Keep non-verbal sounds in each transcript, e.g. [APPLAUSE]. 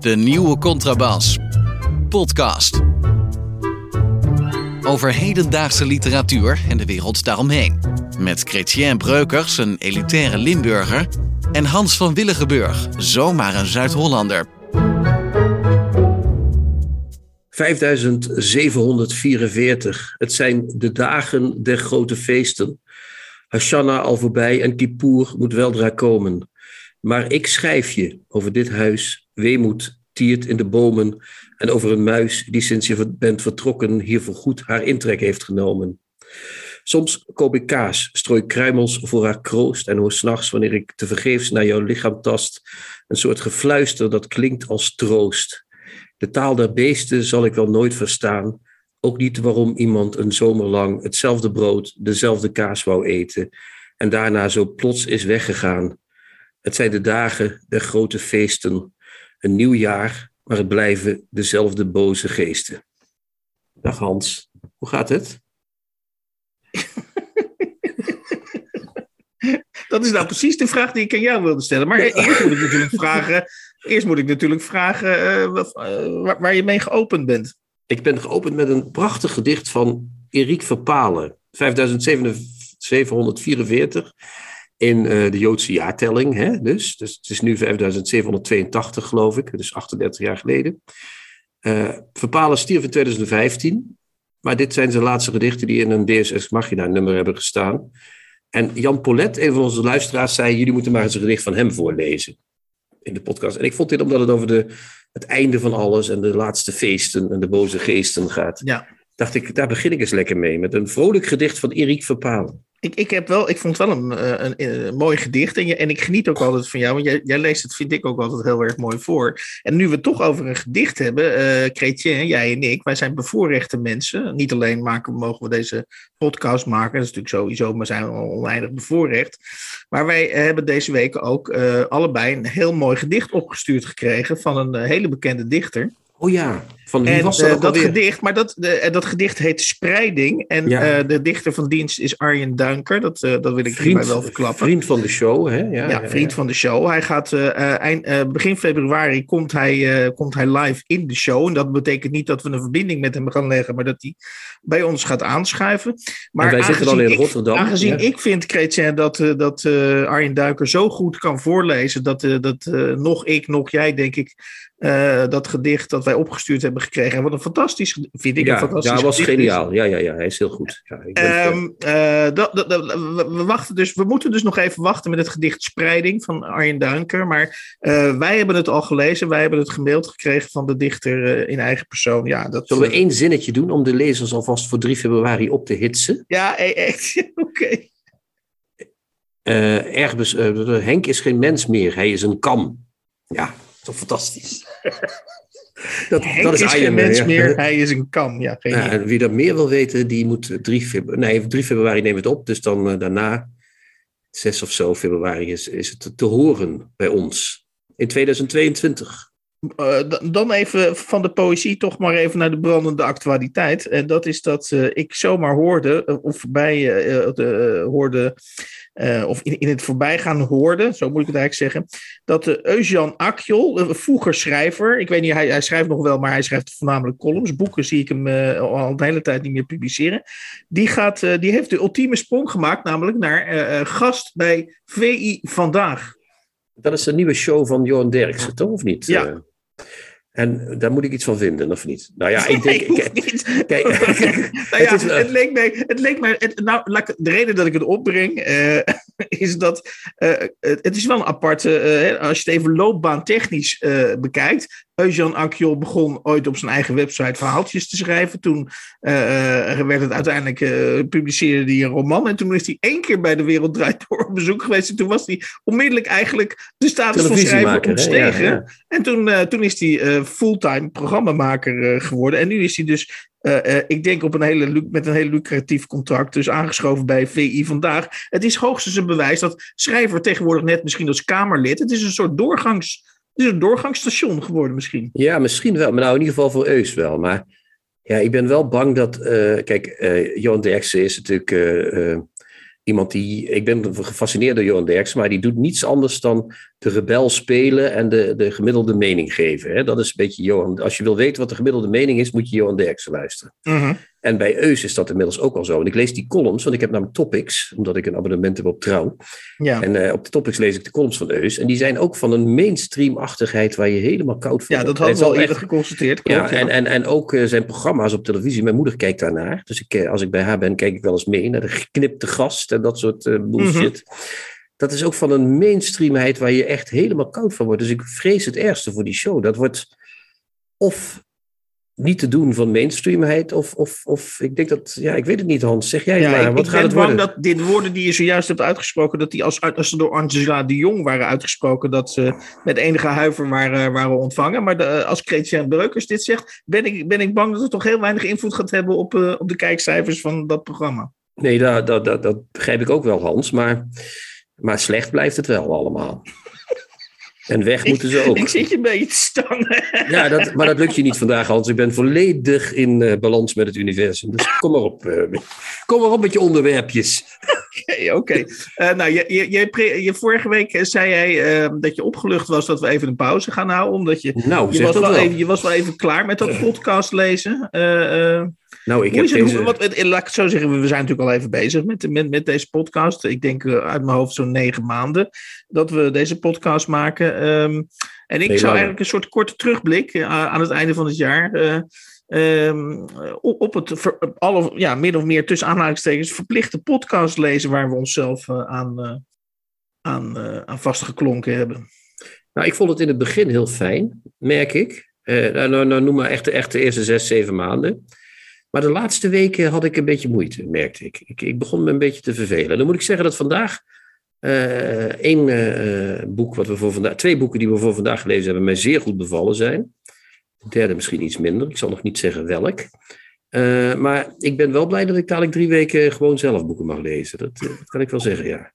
De nieuwe Contrabas. Podcast. Over hedendaagse literatuur en de wereld daaromheen. Met Chrétien Breukers, een elitaire Limburger. En Hans van Willigenburg, zomaar een Zuid-Hollander. 5744. Het zijn de dagen der grote feesten. Hashanah al voorbij en Kippur moet weldra komen. Maar ik schrijf je over dit huis, weemoed tiert in de bomen en over een muis die sinds je bent vertrokken hier voorgoed haar intrek heeft genomen. Soms koop ik kaas, strooi kruimels voor haar kroost en hoor s'nachts, wanneer ik tevergeefs naar jouw lichaam tast, een soort gefluister dat klinkt als troost. De taal der beesten zal ik wel nooit verstaan, ook niet waarom iemand een zomer lang hetzelfde brood, dezelfde kaas wou eten en daarna zo plots is weggegaan. Het zijn de dagen der grote feesten, een nieuw jaar, maar het blijven dezelfde boze geesten. Dag Hans, hoe gaat het? [LAUGHS] Dat is nou precies de vraag die ik aan jou wilde stellen. Maar eerst moet ik natuurlijk [LAUGHS] vragen, eerst moet ik natuurlijk vragen uh, waar, waar, je mee geopend bent. Ik ben geopend met een prachtig gedicht van Erik Verpalen, 5744 in uh, de Joodse jaartelling. Hè? Dus, dus het is nu 5782 geloof ik, dus 38 jaar geleden. Uh, Verpalen stierf in 2015, maar dit zijn zijn laatste gedichten die in een DSS Machina nummer hebben gestaan. En Jan Polet, een van onze luisteraars, zei: Jullie moeten maar eens een gedicht van hem voorlezen in de podcast. En ik vond dit omdat het over de, het einde van alles en de laatste feesten en de boze geesten gaat. Ja. Dacht ik, daar begin ik eens lekker mee met een vrolijk gedicht van Erik Verpalen. Ik, ik, heb wel, ik vond wel een, een, een, een mooi gedicht. En, je, en ik geniet ook altijd van jou. Want jij, jij, leest het, vind ik ook altijd heel erg mooi voor. En nu we het toch over een gedicht hebben, uh, Chrétien, jij en ik, wij zijn bevoorrechte mensen. Niet alleen maken, mogen we deze podcast maken. Dat is natuurlijk sowieso, maar zijn we oneindig bevoorrecht. Maar wij hebben deze week ook allebei een heel mooi gedicht opgestuurd gekregen van een hele bekende dichter. Oh ja, van wie en, was dat, uh, dat gedicht, maar dat, de, dat gedicht heet Spreiding. En ja. uh, de dichter van dienst is Arjen Duinker. Dat, uh, dat wil ik vriend, wel verklappen. Vriend van de show, hè? Ja, ja vriend van de show. Hij gaat eind, begin februari komt hij, komt hij live in de show. En dat betekent niet dat we een verbinding met hem gaan leggen, maar dat hij bij ons gaat aanschuiven. Maar wij zitten dan in Rotterdam. Aangezien ik vind, Chrétien, dat, dat Arjen Duinker zo goed kan voorlezen, dat, dat nog ik, nog jij, denk ik, dat gedicht dat wij opgestuurd hebben gekregen. En wat een fantastisch, vind ik ja, een fantastisch Ja, was geniaal. Ja, ja, ja, hij is heel goed. Ja, ik um, uh, dat, dat, dat, we, wachten dus, we moeten dus nog even wachten met het gedicht Spreiding van Arjen Duinker. Maar uh, wij hebben het al gelezen, wij hebben het gemaild gekregen van de dichter in eigen persoon. Ja, dat, Zullen we één zinnetje doen om de lezers alvast voor 3 februari op te hitsen? Ja, echt. [LAUGHS] Oké. Okay. Henk is geen mens meer, hij is een kam. Ja, toch fantastisch. [LAUGHS] Dat, dat is, is geen mens meer, hij is een kam. Ja, geen ja, wie dat meer wil weten, die moet 3 februari, nee, 3 februari nemen we het op. Dus dan uh, daarna, 6 of zo februari, is, is het te horen bij ons in 2022. Uh, dan even van de poëzie toch maar even naar de brandende actualiteit. En dat is dat uh, ik zomaar hoorde, of voorbij hoorde uh, of in, in het voorbijgaan hoorde, zo moet ik het eigenlijk zeggen, dat uh, Eusjan Akjol, uh, vroeger schrijver, ik weet niet, hij, hij, schrijft nog wel, maar hij schrijft voornamelijk columns, boeken zie ik hem al de hele tijd niet meer publiceren, die, gaat, die heeft de ultieme sprong gemaakt, namelijk naar gast bij VI Vandaag. Dat is de nieuwe show van Johan Derksen, toch of niet? Ja. En daar moet ik iets van vinden, of niet? Nou ja, ik denk. [LAUGHS] Nee, niet. [LAUGHS] Kijk, [LAUGHS] nou ja, het, is, het, leek mij. Het leek mij het, nou, de reden dat ik het opbreng uh, [LAUGHS] is dat. Uh, het is wel een aparte. Uh, als je het even loopbaantechnisch bekijkt. Eusjan Akjol begon ooit op zijn eigen website verhaaltjes te schrijven. Toen werd het uiteindelijk. publiceerde hij een roman. En toen is hij één keer bij de Wereld Draait Door op bezoek geweest. En toen was hij onmiddellijk eigenlijk de status van schrijver ontstegen. Ja, ja. En toen, toen is hij fulltime programmamaker uh, geworden. En nu is hij dus, uh, uh, ik denk, op een hele, met een heel lucratief contract, dus aangeschoven bij VI vandaag. Het is hoogstens een bewijs dat schrijver tegenwoordig net misschien als Kamerlid, het is een soort doorgangs, het is een doorgangsstation geworden misschien. Ja, misschien wel. Maar nou, in ieder geval voor Eus wel. Maar ja, ik ben wel bang dat, kijk, Johan Derksen is natuurlijk iemand die, ik ben gefascineerd door Johan Derksen, maar die doet niets anders dan de rebel spelen en de, de gemiddelde mening geven. Hè? Dat is een beetje Johan. Als je wil weten wat de gemiddelde mening is, moet je Johan Derksen luisteren. Mhm. En bij Eus is dat inmiddels ook al zo. En ik lees die columns, want ik heb namelijk topics, omdat ik een abonnement heb op Trouw. Ja. En uh, op de topics lees ik de columns van Eus. En die zijn ook van een mainstream-achtigheid waar je helemaal koud van ja, dat hadden we al eerder geconstateerd. Klopt, ja, En, en, en ook uh, zijn programma's op televisie. Mijn moeder kijkt daarnaar. Dus ik, uh, als ik bij haar ben, kijk ik wel eens mee naar de geknipte gast en dat soort bullshit. Mm -hmm. Dat is ook van een mainstreamheid waar je echt helemaal koud van wordt. Dus ik vrees het ergste voor die show. Dat wordt of niet te doen van mainstreamheid. Of, of, of ik denk dat, ja, ik weet het niet, Hans. Zeg jij ja, maar, ik, wat ik gaat ben het bang worden? dat dit woorden die je zojuist hebt uitgesproken, dat die als, als ze door Angela de Jong waren uitgesproken, dat ze met enige huiver waren, waren ontvangen. Maar de, als Chrétien Breukers dit zegt, ben ik, ben ik bang dat het toch heel weinig invloed gaat hebben op, uh, op de kijkcijfers van dat programma. Nee, dat, dat, dat, dat begrijp ik ook wel, Hans. Maar, maar slecht blijft het wel allemaal. En weg moeten ze ook. Ik zit je een beetje te stangen. Ja, dat, maar dat lukt je niet vandaag, Hans. Ik ben volledig in uh, balans met het universum. Dus kom maar op. Uh, kom maar op met je onderwerpjes. Oké, oké. Uh, nou, je, je, je, je, vorige week zei jij dat je opgelucht was dat we even een pauze gaan houden. Omdat je, nou, je, was, wel wel even, je was wel even klaar met dat podcast lezen. nou, ik heb het, deze... wat, laat ik het zo zeggen, we zijn natuurlijk al even bezig met, met, met deze podcast. Ik denk uit mijn hoofd zo'n negen maanden dat we deze podcast maken. Um, en ik Nee, zou eigenlijk een soort korte terugblik uh, aan het einde van het jaar. Um, op, het alle, ja, min of meer tussen aanhalingstekens verplichte podcast lezen waar we onszelf uh, aan, aan, aan vastgeklonken hebben. Nou, ik vond het in het begin heel fijn, merk ik. Uh, nou, nou, noem maar echt, de- eerste zes, zeven maanden. Maar de laatste weken had ik een beetje moeite, merkte ik. Ik, ik begon me een beetje te vervelen. Dan moet ik zeggen dat vandaag eh, één eh, boek wat we voor vandaag, twee boeken die we voor vandaag gelezen hebben, mij zeer goed bevallen zijn. De derde misschien iets minder. Ik zal nog niet zeggen welk. Eh, maar ik ben wel blij dat ik dadelijk drie weken gewoon zelf boeken mag lezen. Dat, eh, dat kan ik wel zeggen, ja.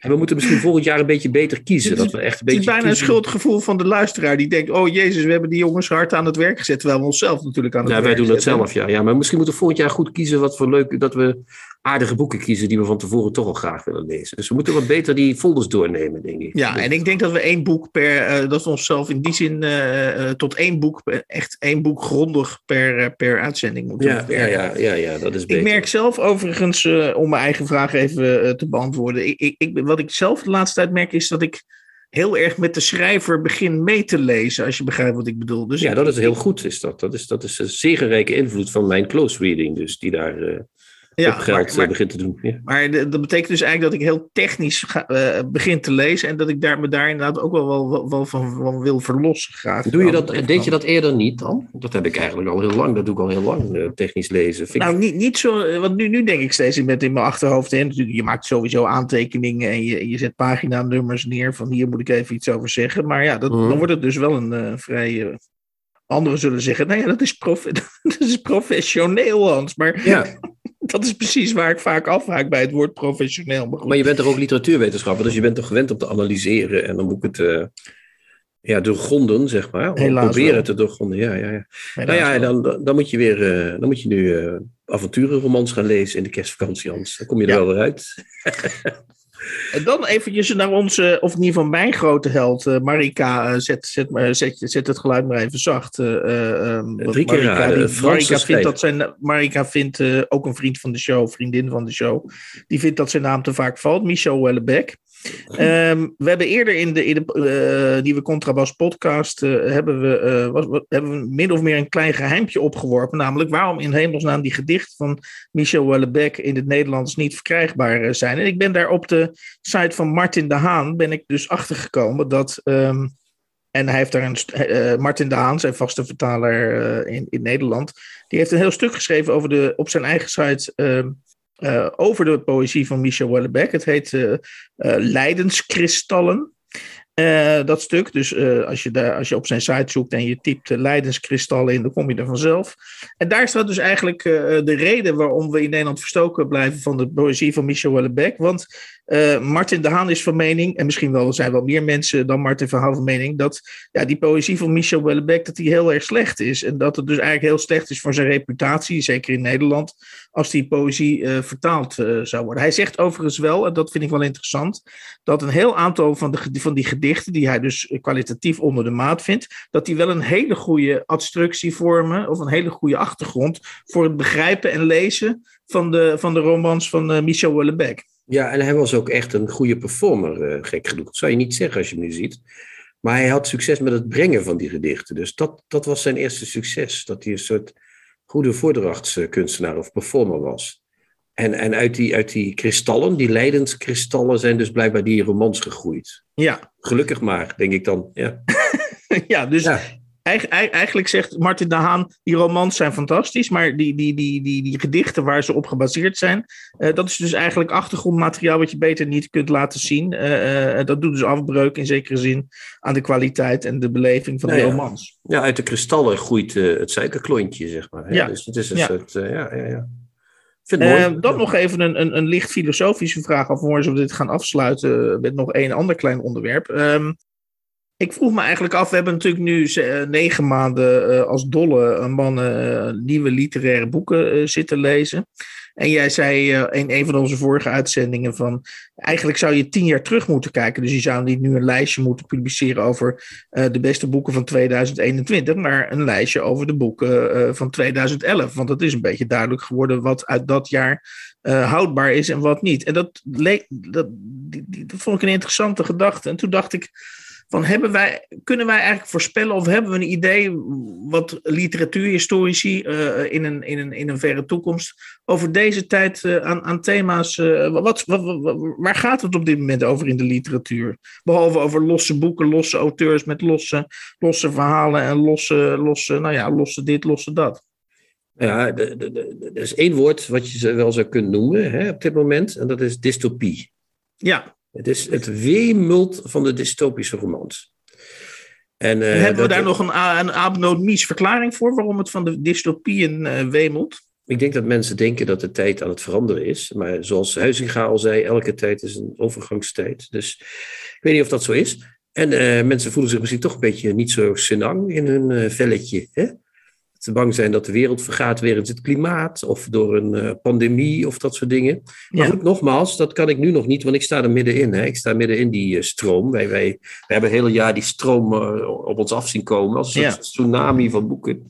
En we moeten misschien volgend jaar een beetje beter kiezen. Dat we echt een Het is beetje bijna een schuldgevoel van de luisteraar die denkt: Oh jezus, we hebben die jongens hard aan het werk gezet. Terwijl we onszelf natuurlijk aan het Ja, werk wij doen dat zetten. zelf, ja. ja. Maar misschien moeten we volgend jaar goed kiezen wat voor leuk... dat we aardige boeken kiezen die we van tevoren toch al graag willen lezen. Dus we moeten wat beter die folders doornemen, denk ik. Ja, en ik denk dat we één boek per, eh, dat we onszelf in die zin eh, eh, tot één boek, echt één boek grondig per, per uitzending moeten Ja, ja, beperken. ja, ja, ja, dat is beter. Ik merk zelf overigens, om mijn eigen vraag even te beantwoorden. Ik, ik, ik, wat ik zelf de laatste tijd merk is dat ik heel erg met de schrijver begin mee te lezen, als je begrijpt wat ik bedoel. Dus Ja, dat is heel goed. Is dat. Dat, is, dat is een zegenrijke invloed van mijn close reading, dus die daar ja, op geld maar- eh, maar- begint te doen. Ja. Maar dat betekent dus eigenlijk dat ik heel technisch ga, eh, begin te lezen en dat ik daar, me daar inderdaad ook wel, wel, wel, van, van wil verlossen graag. Doe je dat, deed je dat eerder niet dan? Dat heb ik eigenlijk al heel lang. Dat doe ik al heel lang, eh, technisch lezen. Vind ik- Nou, niet, niet zo, want nu, nu denk ik steeds met in mijn achterhoofd. Hè, natuurlijk, je maakt sowieso aantekeningen en je, je zet paginanummers neer van hier moet ik even iets over zeggen. Maar ja, dat, Mhm. dan wordt het dus wel een vrij. anderen zullen zeggen, nou ja, dat is, prof, [LAUGHS] dat is professioneel, Hans. Maar ja, [LAUGHS] [LAUGHS] dat is precies waar ik vaak afhaak bij het woord professioneel. Maar je bent toch ook literatuurwetenschapper, dus je bent toch gewend om te analyseren en dan moet ik het eh, ja, doorgronden, zeg maar. Helaas proberen wel. te doorgronden, ja, ja, ja. Helaas Nou ja, dan, dan moet je weer, eh, dan moet je nu eh avonturenromans gaan lezen in de kerstvakantie, Hans. Dan kom je er Ja. wel weer uit. [LAUGHS] En dan eventjes naar onze, of in ieder geval mijn grote held, eh, Marika. eh, zet, zet, maar- zet, zet het geluid maar even zacht. eh, eh, ehm, want Drie keer Marika, raden, die- Marika vindt dat zijn, Marika vindt eh, ook een vriend van de show, vriendin van de show. Die vindt dat zijn naam te vaak valt, Michel Wellebeck. Ehm, we hebben eerder in de, in de eh, Nieuwe Contrabas podcast eh, hebben, we, eh, wat- hebben we min of meer een klein geheimpje opgeworpen. Namelijk waarom in hemelsnaam die gedichten van Michel Wellebeck in het Nederlands niet verkrijgbaar eh, zijn. En ik ben daar op de site van Martin de Haan ben ik dus achtergekomen dat... ehm, en hij heeft daar een. eh, Martin de Haan, zijn vaste vertaler eh, in, in Nederland. Die heeft een heel stuk geschreven over de, op zijn eigen site. ehm, eh, over de poëzie van Michel Wellebeck. Het heet eh eh, Leidenskristallen. Eh, dat stuk. Dus eh, als, je daar, als je op zijn site zoekt en je typt Leidenskristallen in, dan kom je er vanzelf. En daar staat dus eigenlijk de reden waarom we in Nederland verstoken blijven van de poëzie van Michel Wellebeck. Want Uh, Martin de Haan is van mening, en misschien wel, er zijn wel meer mensen dan Martin van Haan van mening, dat ja, die poëzie van Michel Houellebecq, dat die heel erg slecht is. En dat het dus eigenlijk heel slecht is voor zijn reputatie, zeker in Nederland, als die poëzie uh, vertaald uh, zou worden. Hij zegt overigens wel, en dat vind ik wel interessant, dat een heel aantal van, de, van die gedichten, die hij dus kwalitatief onder de maat vindt, dat die wel een hele goede abstructie vormen, of een hele goede achtergrond voor het begrijpen en lezen van de, van de romans van Michel Houellebecq. Ja, en hij was ook echt een goede performer, uh, gek genoeg. Dat zou je niet zeggen als je hem nu ziet. Maar hij had succes met het brengen van die gedichten. Dus dat, dat was zijn eerste succes. Dat hij een soort goede voordrachtskunstenaar of performer was. En, en uit, die, uit die kristallen, die lijdenskristallen, zijn dus blijkbaar die romans gegroeid. Ja. Gelukkig maar, denk ik dan. Ja, [LAUGHS] ja dus eigenlijk zegt Martin de Haan, die romans zijn fantastisch, maar die, die, die, die, die gedichten waar ze op gebaseerd zijn, uh, dat is dus eigenlijk achtergrondmateriaal wat je beter niet kunt laten zien. Uh, uh, dat doet dus afbreuk in zekere zin aan de kwaliteit en de beleving van de nou romans. Ja, uit de kristallen groeit het suikerklontje, zeg maar. Hè? Ja. Dus het is een ja. soort, ja, ja, ja. Uh, dan nog even een, een, een licht filosofische vraag, alvorens we dit gaan afsluiten met nog één ander klein onderwerp. Um, ik vroeg me eigenlijk af, we hebben natuurlijk nu eh, negen maanden uh, als dolle mannen uh, nieuwe literaire boeken zitten lezen. En jij zei in een van onze vorige uitzendingen van, eigenlijk zou je tien jaar terug moeten kijken. Dus je zou niet nu een lijstje moeten publiceren over de beste boeken van 2021, maar een lijstje over de boeken van 2011. Want het is een beetje duidelijk geworden wat uit dat jaar houdbaar is en wat niet. En dat, leek, dat, dat vond ik een interessante gedachte. En toen dacht ik van hebben wij, kunnen wij eigenlijk voorspellen of hebben we een idee wat literatuurhistorici uh, in, een, in, een, in een verre toekomst over deze tijd uh, aan, aan thema's, uh, wat, wat, wat, waar gaat het op dit moment over in de literatuur? Behalve over losse boeken, losse auteurs met losse, losse verhalen en losse, losse, nou ja, losse dit, losse dat. Ja, er is één woord wat je wel zou kunnen noemen hè, op dit moment, en dat is dystopie. Ja. Het is het weemult van de dystopische romans. En, uh, hebben we daar nog een, een verklaring voor waarom het van de dystopieën uh, wemelt? Ik denk dat mensen denken dat de tijd aan het veranderen is. Maar zoals Huizinga al zei, elke tijd is een overgangstijd. Dus ik weet niet of dat zo is. En uh, mensen voelen zich misschien toch een beetje niet zo senang in hun velletje. Hè? Te bang zijn dat de wereld vergaat wegens het klimaat of door een uh, pandemie of dat soort dingen. Maar goed, nogmaals, dat kan ik nu nog niet, want ik sta er middenin. Hè. Ik sta midden in die uh, stroom. Wij, wij, wij hebben het hele jaar die stroom uh, op ons af zien komen als een ja. tsunami van boeken.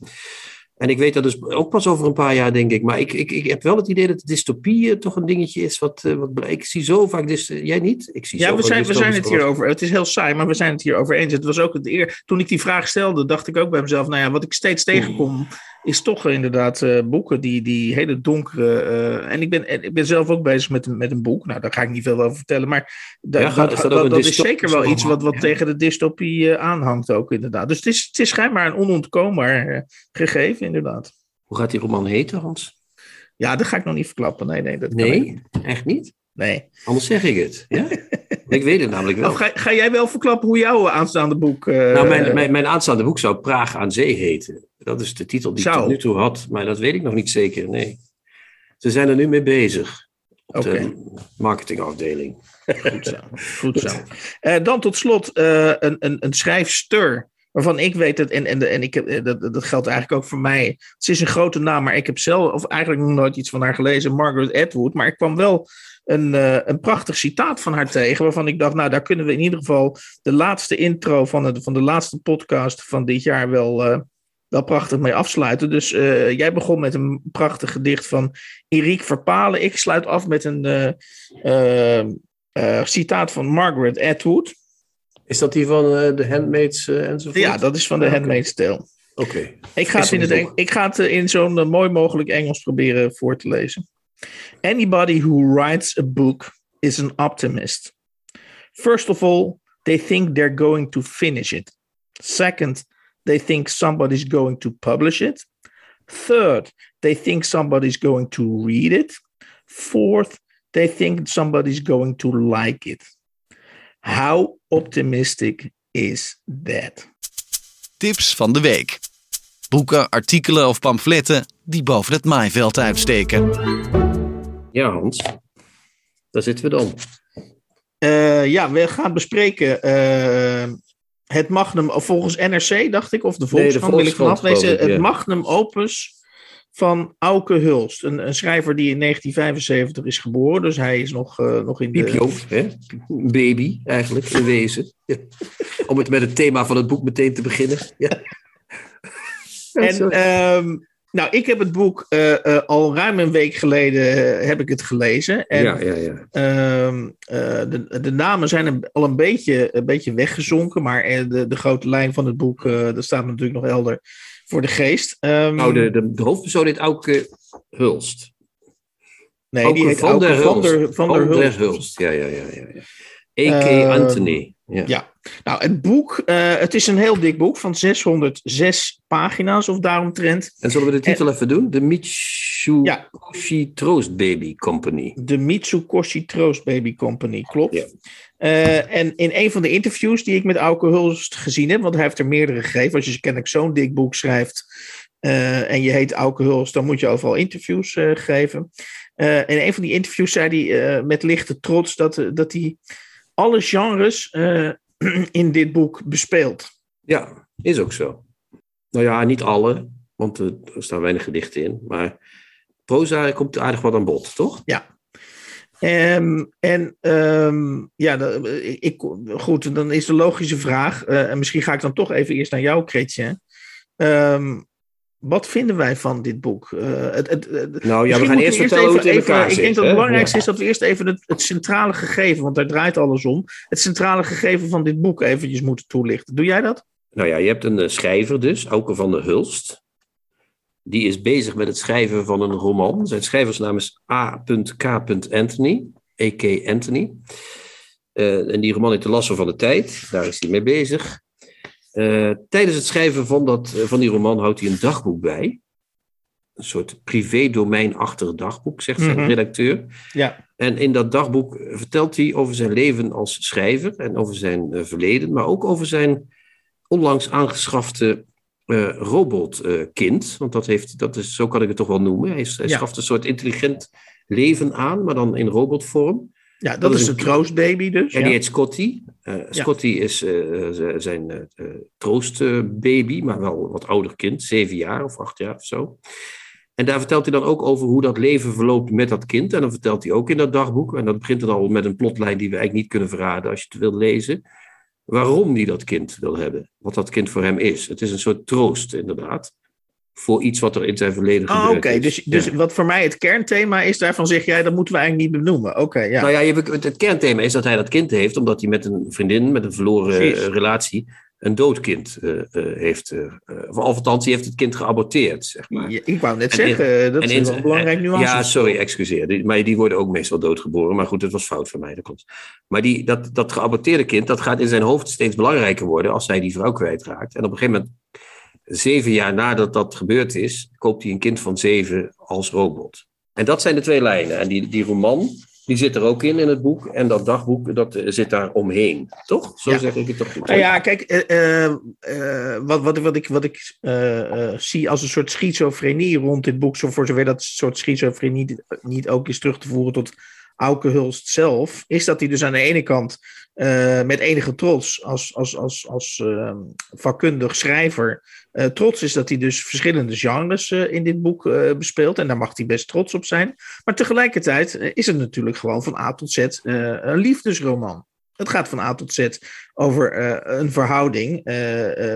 En ik weet dat dus ook pas over een paar jaar, denk ik. Maar ik, ik, ik heb wel het idee dat dystopie toch een dingetje is. Wat, wat ik zie zo vaak. Dus, jij niet? Ik zie ja, we zijn, we zijn het hier over. Het is heel saai, maar we zijn het hier over eens. Het was ook het eer. Toen ik die vraag stelde, dacht ik ook bij mezelf. Nou ja, wat ik steeds tegenkom is toch inderdaad uh, boeken die, die hele donkere. Uh, en ik ben, ik ben zelf ook bezig met, met een boek. Nou, daar ga ik niet veel over vertellen. Maar da, ja, dat, dat, dat, dat is zeker wel iets wat, wat ja. tegen de dystopie uh, aanhangt, ook inderdaad. Dus het is, het is schijnbaar een onontkoombaar gegeven, inderdaad. Hoe gaat die roman heten, Hans? Ja, dat ga ik nog niet verklappen. Nee, nee, dat nee echt niet? Nee. Anders zeg ik het. Ja? [LAUGHS] ik weet het namelijk wel. Ga, ga, jij wel verklappen hoe jouw aanstaande boek. Uh, nou, mijn, mijn, mijn, aanstaande boek zou Praag aan Zee heten. Dat is de titel die zou. ik tot nu toe had, maar dat weet ik nog niet zeker. Nee. Ze zijn er nu mee bezig. Op okay. de marketingafdeling. Goed zo. Goed zo. Uh, dan tot slot uh, een, een, een schrijfster waarvan ik weet dat, en, en, en ik heb, dat, dat geldt eigenlijk ook voor mij. Ze is een grote naam, maar ik heb zelf, of eigenlijk nog nooit iets van haar gelezen, Margaret Atwood. Maar ik kwam wel een, uh, een prachtig citaat van haar tegen, waarvan ik dacht, nou, daar kunnen we in ieder geval de laatste intro van, het, van de laatste podcast van dit jaar wel, uh, wel prachtig mee afsluiten. Dus uh, jij begon met een prachtig gedicht van Eriek Verpalen. Ik sluit af met een citaat van Margaret Atwood. Is dat die van de Handmaids enzovoort? Ja, dat is van de ah, Handmaid's Tale. Oké. Okay. Ik ga het in, het ik ga het in zo'n mooi mogelijk Engels proberen voor te lezen. Anybody who writes a book is an optimist. First of all, they think they're going to finish it. Second, they think somebody's going to publish it. Third, they think somebody's going to read it. Fourth, they think somebody's going to like it. How optimistic is that? Tips van de week. Boeken, artikelen of pamfletten die boven het maaiveld uitsteken. Ja, Hans. Daar zitten we dan. ja, we gaan bespreken het magnum, volgens NRC dacht ik, of de Volkskrant nee, wil ik lezen. Het magnum opus van Auke Hulst. Een, een, schrijver die in 1975 is geboren, dus hij is nog, uh, nog in de... hè? baby eigenlijk, in wezen. Om het met het thema van het boek meteen te beginnen. Ja. en nou, ik heb het boek uh, uh, al ruim een week geleden heb ik het gelezen. En, ja, ja, ja. Uh, de, de namen zijn al een beetje, een beetje weggezonken, maar de, de grote lijn van het boek, dat staat natuurlijk nog helder voor de geest. Um, oh, de, de, de hoofdpersoon heet Auke Hulst. Nee, die heet van der van der, van der, Hulst. Hulst. Ja, ja, ja. ja, ja. A.K. Ehm, Anthony. Ja. ja. Nou het boek, uh, het is een heel dik boek van 606 pagina's of daaromtrent. En zullen we de titel even doen? De Mitsukoshi ja. Troost Baby Company. De Mitsukoshi Troost Baby Company, klopt. Ja. Uh, en in een van de interviews die ik met Auke Hulst gezien heb, want hij heeft er meerdere gegeven. Als je kennelijk zo'n dik boek schrijft uh, en je heet Auke Hulst, dan moet je overal interviews geven. in een van die interviews zei hij met lichte trots dat, dat hij alle genres uh, [CLEARS THROAT] in dit boek bespeelt. Ja, is ook zo. Nou ja, niet alle, want er staan weinig gedichten in. Maar proza komt aardig wat aan bod, toch? Ja. Um, en um, ja, ik, goed, dan is de logische vraag, uh, en misschien ga ik dan toch even eerst naar jou, Kretje. Um, wat vinden wij van dit boek? Uh, het, het, nou ja, we gaan eerst vertellen hoe het in elkaar Ik denk dat het belangrijkste is dat we eerst even het, centrale gegeven, want daar draait alles om, het centrale gegeven van dit boek eventjes moeten toelichten. Doe jij dat? Nou ja, je hebt een eh, schrijver dus, Auke van der Hulst. Die is bezig met het schrijven van een roman. Zijn schrijversnaam is A.K. Anthony, A.K. Anthony. Uh, en die roman heet De Lassen van de Tijd. Daar is hij mee bezig. Uh, tijdens het schrijven van, dat, uh, van die roman houdt hij een dagboek bij. Een soort privé-domeinachtig dagboek, zegt zijn mhm. redacteur. Ja. En in dat dagboek vertelt hij over zijn leven als schrijver en over zijn uh, verleden, maar ook over zijn onlangs aangeschafte robotkind. want dat heeft, dat is, zo kan ik het toch wel noemen. Hij, hij ja. schaft een soort intelligent leven aan, maar dan in robotvorm. Ja, dat, is een troostbaby dus. En die heet Scotty. Uh, Scotty is uh, zijn uh, troostbaby, maar wel wat ouder kind, zeven jaar of acht jaar of zo. En daar vertelt hij dan ook over hoe dat leven verloopt met dat kind. En dan vertelt hij ook in dat dagboek, en dat begint dan al met een plotlijn die we eigenlijk niet kunnen verraden als je het wilt lezen, waarom hij dat kind wil hebben. Wat dat kind voor hem is. Het is een soort troost, inderdaad voor iets wat er in zijn verleden oh, Oké, dus, dus wat voor mij het kernthema is, daarvan zeg jij, dat moeten we eigenlijk niet benoemen. Oké, ja. Nou ja, je, het kernthema is dat hij dat kind heeft, omdat hij met een vriendin, met een verloren eh, relatie, een doodkind uh, uh, heeft. Uh, of althans, hij heeft het kind geaborteerd, zeg maar. Ja, ik wou net zeggen, dat is in, een belangrijk nuance. Ja, sorry, excuseer. Die, maar die worden ook meestal doodgeboren. Maar goed, het was fout van mij, dat klopt. Maar die, dat, dat geaborteerde kind, dat gaat in zijn hoofd steeds belangrijker worden als hij die vrouw kwijtraakt. En op een gegeven moment zeven jaar nadat dat gebeurd is, koopt hij een kind van zeven als robot. En dat zijn de twee lijnen. En die, die roman, die zit er ook in, in het boek. En dat dagboek, dat eh, zit daar omheen. Toch? Zo zeg ik het toch goed. Nou ja, kijk, uh, uh, wat, wat, wat ik, wat ik zie als een soort schizofrenie rond dit boek, zo voor zover dat soort schizofrenie niet ook is terug te voeren tot Auke zelf, is dat hij dus aan de ene kant met enige trots als, als, als, als vakkundig schrijver uh, trots is dat hij dus verschillende genres uh, in dit boek bespeelt. En daar mag hij best trots op zijn. Maar tegelijkertijd is het natuurlijk gewoon van A tot Z een liefdesroman. Het gaat van A tot Z over een verhouding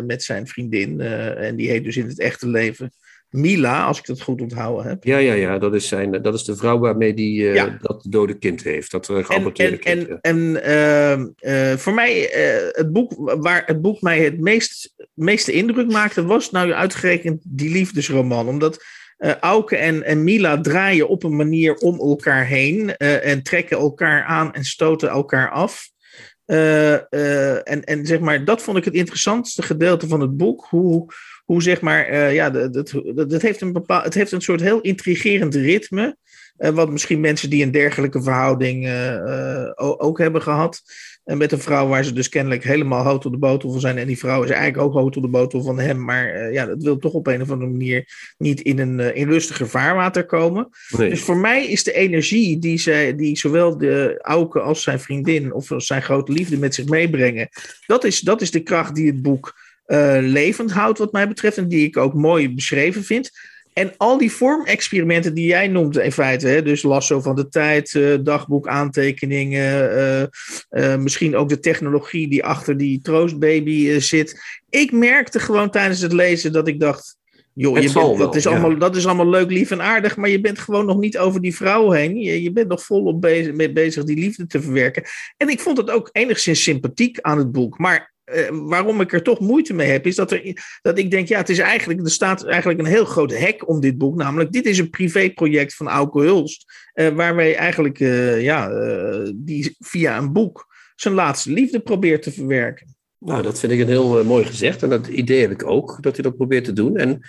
met zijn vriendin. en die heet dus in het echte leven Mila, als ik dat goed onthouden heb. Ja, ja, ja. Dat is, zijn, dat is de vrouw waarmee die uh, dat dode kind heeft. Dat geaborteerde en, kind. En, en ehm, uh, voor mij, het boek waar het boek mij het meest, meeste indruk maakte, was nou uitgerekend die liefdesroman. Omdat Auke en, en Mila draaien op een manier om elkaar heen. en trekken elkaar aan en stoten elkaar af. en, en zeg maar, dat vond ik het interessantste gedeelte van het boek. Hoe hoe zeg maar, ja, dat, dat, dat, heeft een bepaald, het heeft een soort heel intrigerend ritme. wat misschien mensen die een dergelijke verhouding ook hebben gehad. En met een vrouw waar ze dus kennelijk helemaal hout op de botel van zijn. En die vrouw is eigenlijk ook hout op de botel van hem. Maar uh, ja, dat wil toch op een of andere manier niet in een uh, in rustiger vaarwater komen. Dus voor mij is de energie die, zij, die zowel de Auke als zijn vriendin of zijn grote liefde met zich meebrengen. Dat is, dat is de kracht die het boek uh, levend houdt wat mij betreft. En die ik ook mooi beschreven vind. En al die vormexperimenten die jij noemt in feite, hè, dus lasso van de tijd, uh, dagboek, aantekeningen, uh, uh, misschien ook de technologie die achter die troostbaby zit. Ik merkte gewoon tijdens het lezen dat ik dacht, joh, je bent, dat, is allemaal, dat is allemaal leuk, lief en aardig, maar je bent gewoon nog niet over die vrouw heen. Je, je bent nog volop bezig, mee bezig die liefde te verwerken. En ik vond het ook enigszins sympathiek aan het boek, maar uh, waarom ik er toch moeite mee heb, is dat, er, dat ik denk, ja, het is eigenlijk, er staat eigenlijk een heel groot hek om dit boek. Namelijk, dit is een privéproject van Auke Hulst, uh, waar wij eigenlijk, uh, ja, die via een boek zijn laatste liefde probeert te verwerken. Nou, dat vind ik een heel mooi gezegd. En dat idee heb ik ook, dat hij dat probeert te doen. En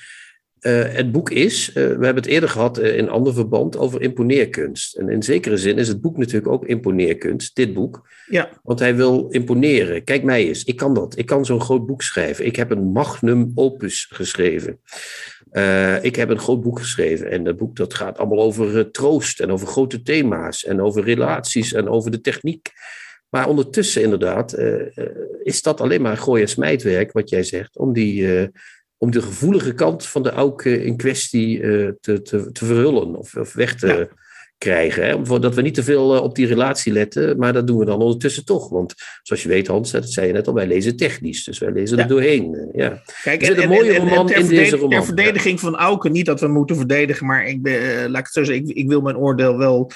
uh, het boek is, uh, we hebben het eerder gehad uh, in ander verband over imponeerkunst. En in zekere zin is het boek natuurlijk ook imponeerkunst, dit boek. Ja. Want hij wil imponeren. Kijk mij eens, ik kan dat. Ik kan zo'n groot boek schrijven. Ik heb een magnum opus geschreven. ik heb een groot boek geschreven. En dat boek dat gaat allemaal over troost en over grote thema's en over relaties en over de techniek. Maar ondertussen inderdaad is dat alleen maar gooi- en smijtwerk, wat jij zegt, om die om de gevoelige kant van de auke in kwestie uh, te, te, te verhullen of, of weg te krijgen. Hè? Dat we niet te veel uh, op die relatie letten, maar dat doen we dan ondertussen toch. Want zoals je weet, Hans, dat zei je net al, wij lezen technisch, dus wij lezen ja. er doorheen. Ja. Kijk, er een mooie roman in deze roman. Ter verdediging van Auke, niet dat we moeten verdedigen, maar ik, ben, laat ik het zo zeggen, ik, ik wil mijn oordeel wel,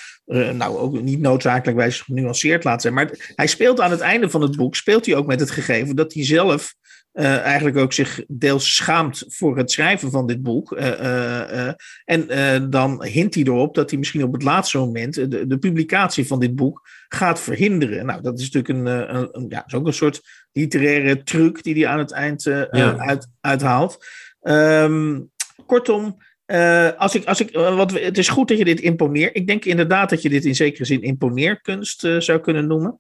nou ook niet noodzakelijkwijs genuanceerd laten zijn. Maar hij speelt aan het einde van het boek, speelt hij ook met het gegeven dat hij zelf uh, eigenlijk ook zich deels schaamt voor het schrijven van dit boek. Uh, uh, en dan hint hij erop dat hij misschien op het laatste moment de, de, publicatie van dit boek gaat verhinderen. Nou, dat is natuurlijk een, een, een ja, is ook een soort literaire truc die hij aan het eind ja. uit, uithaalt. Um, kortom, uh, als ik, als ik, wat, het is goed dat je dit imponeert. Ik denk inderdaad dat je dit in zekere zin imponeerkunst uh, zou kunnen noemen.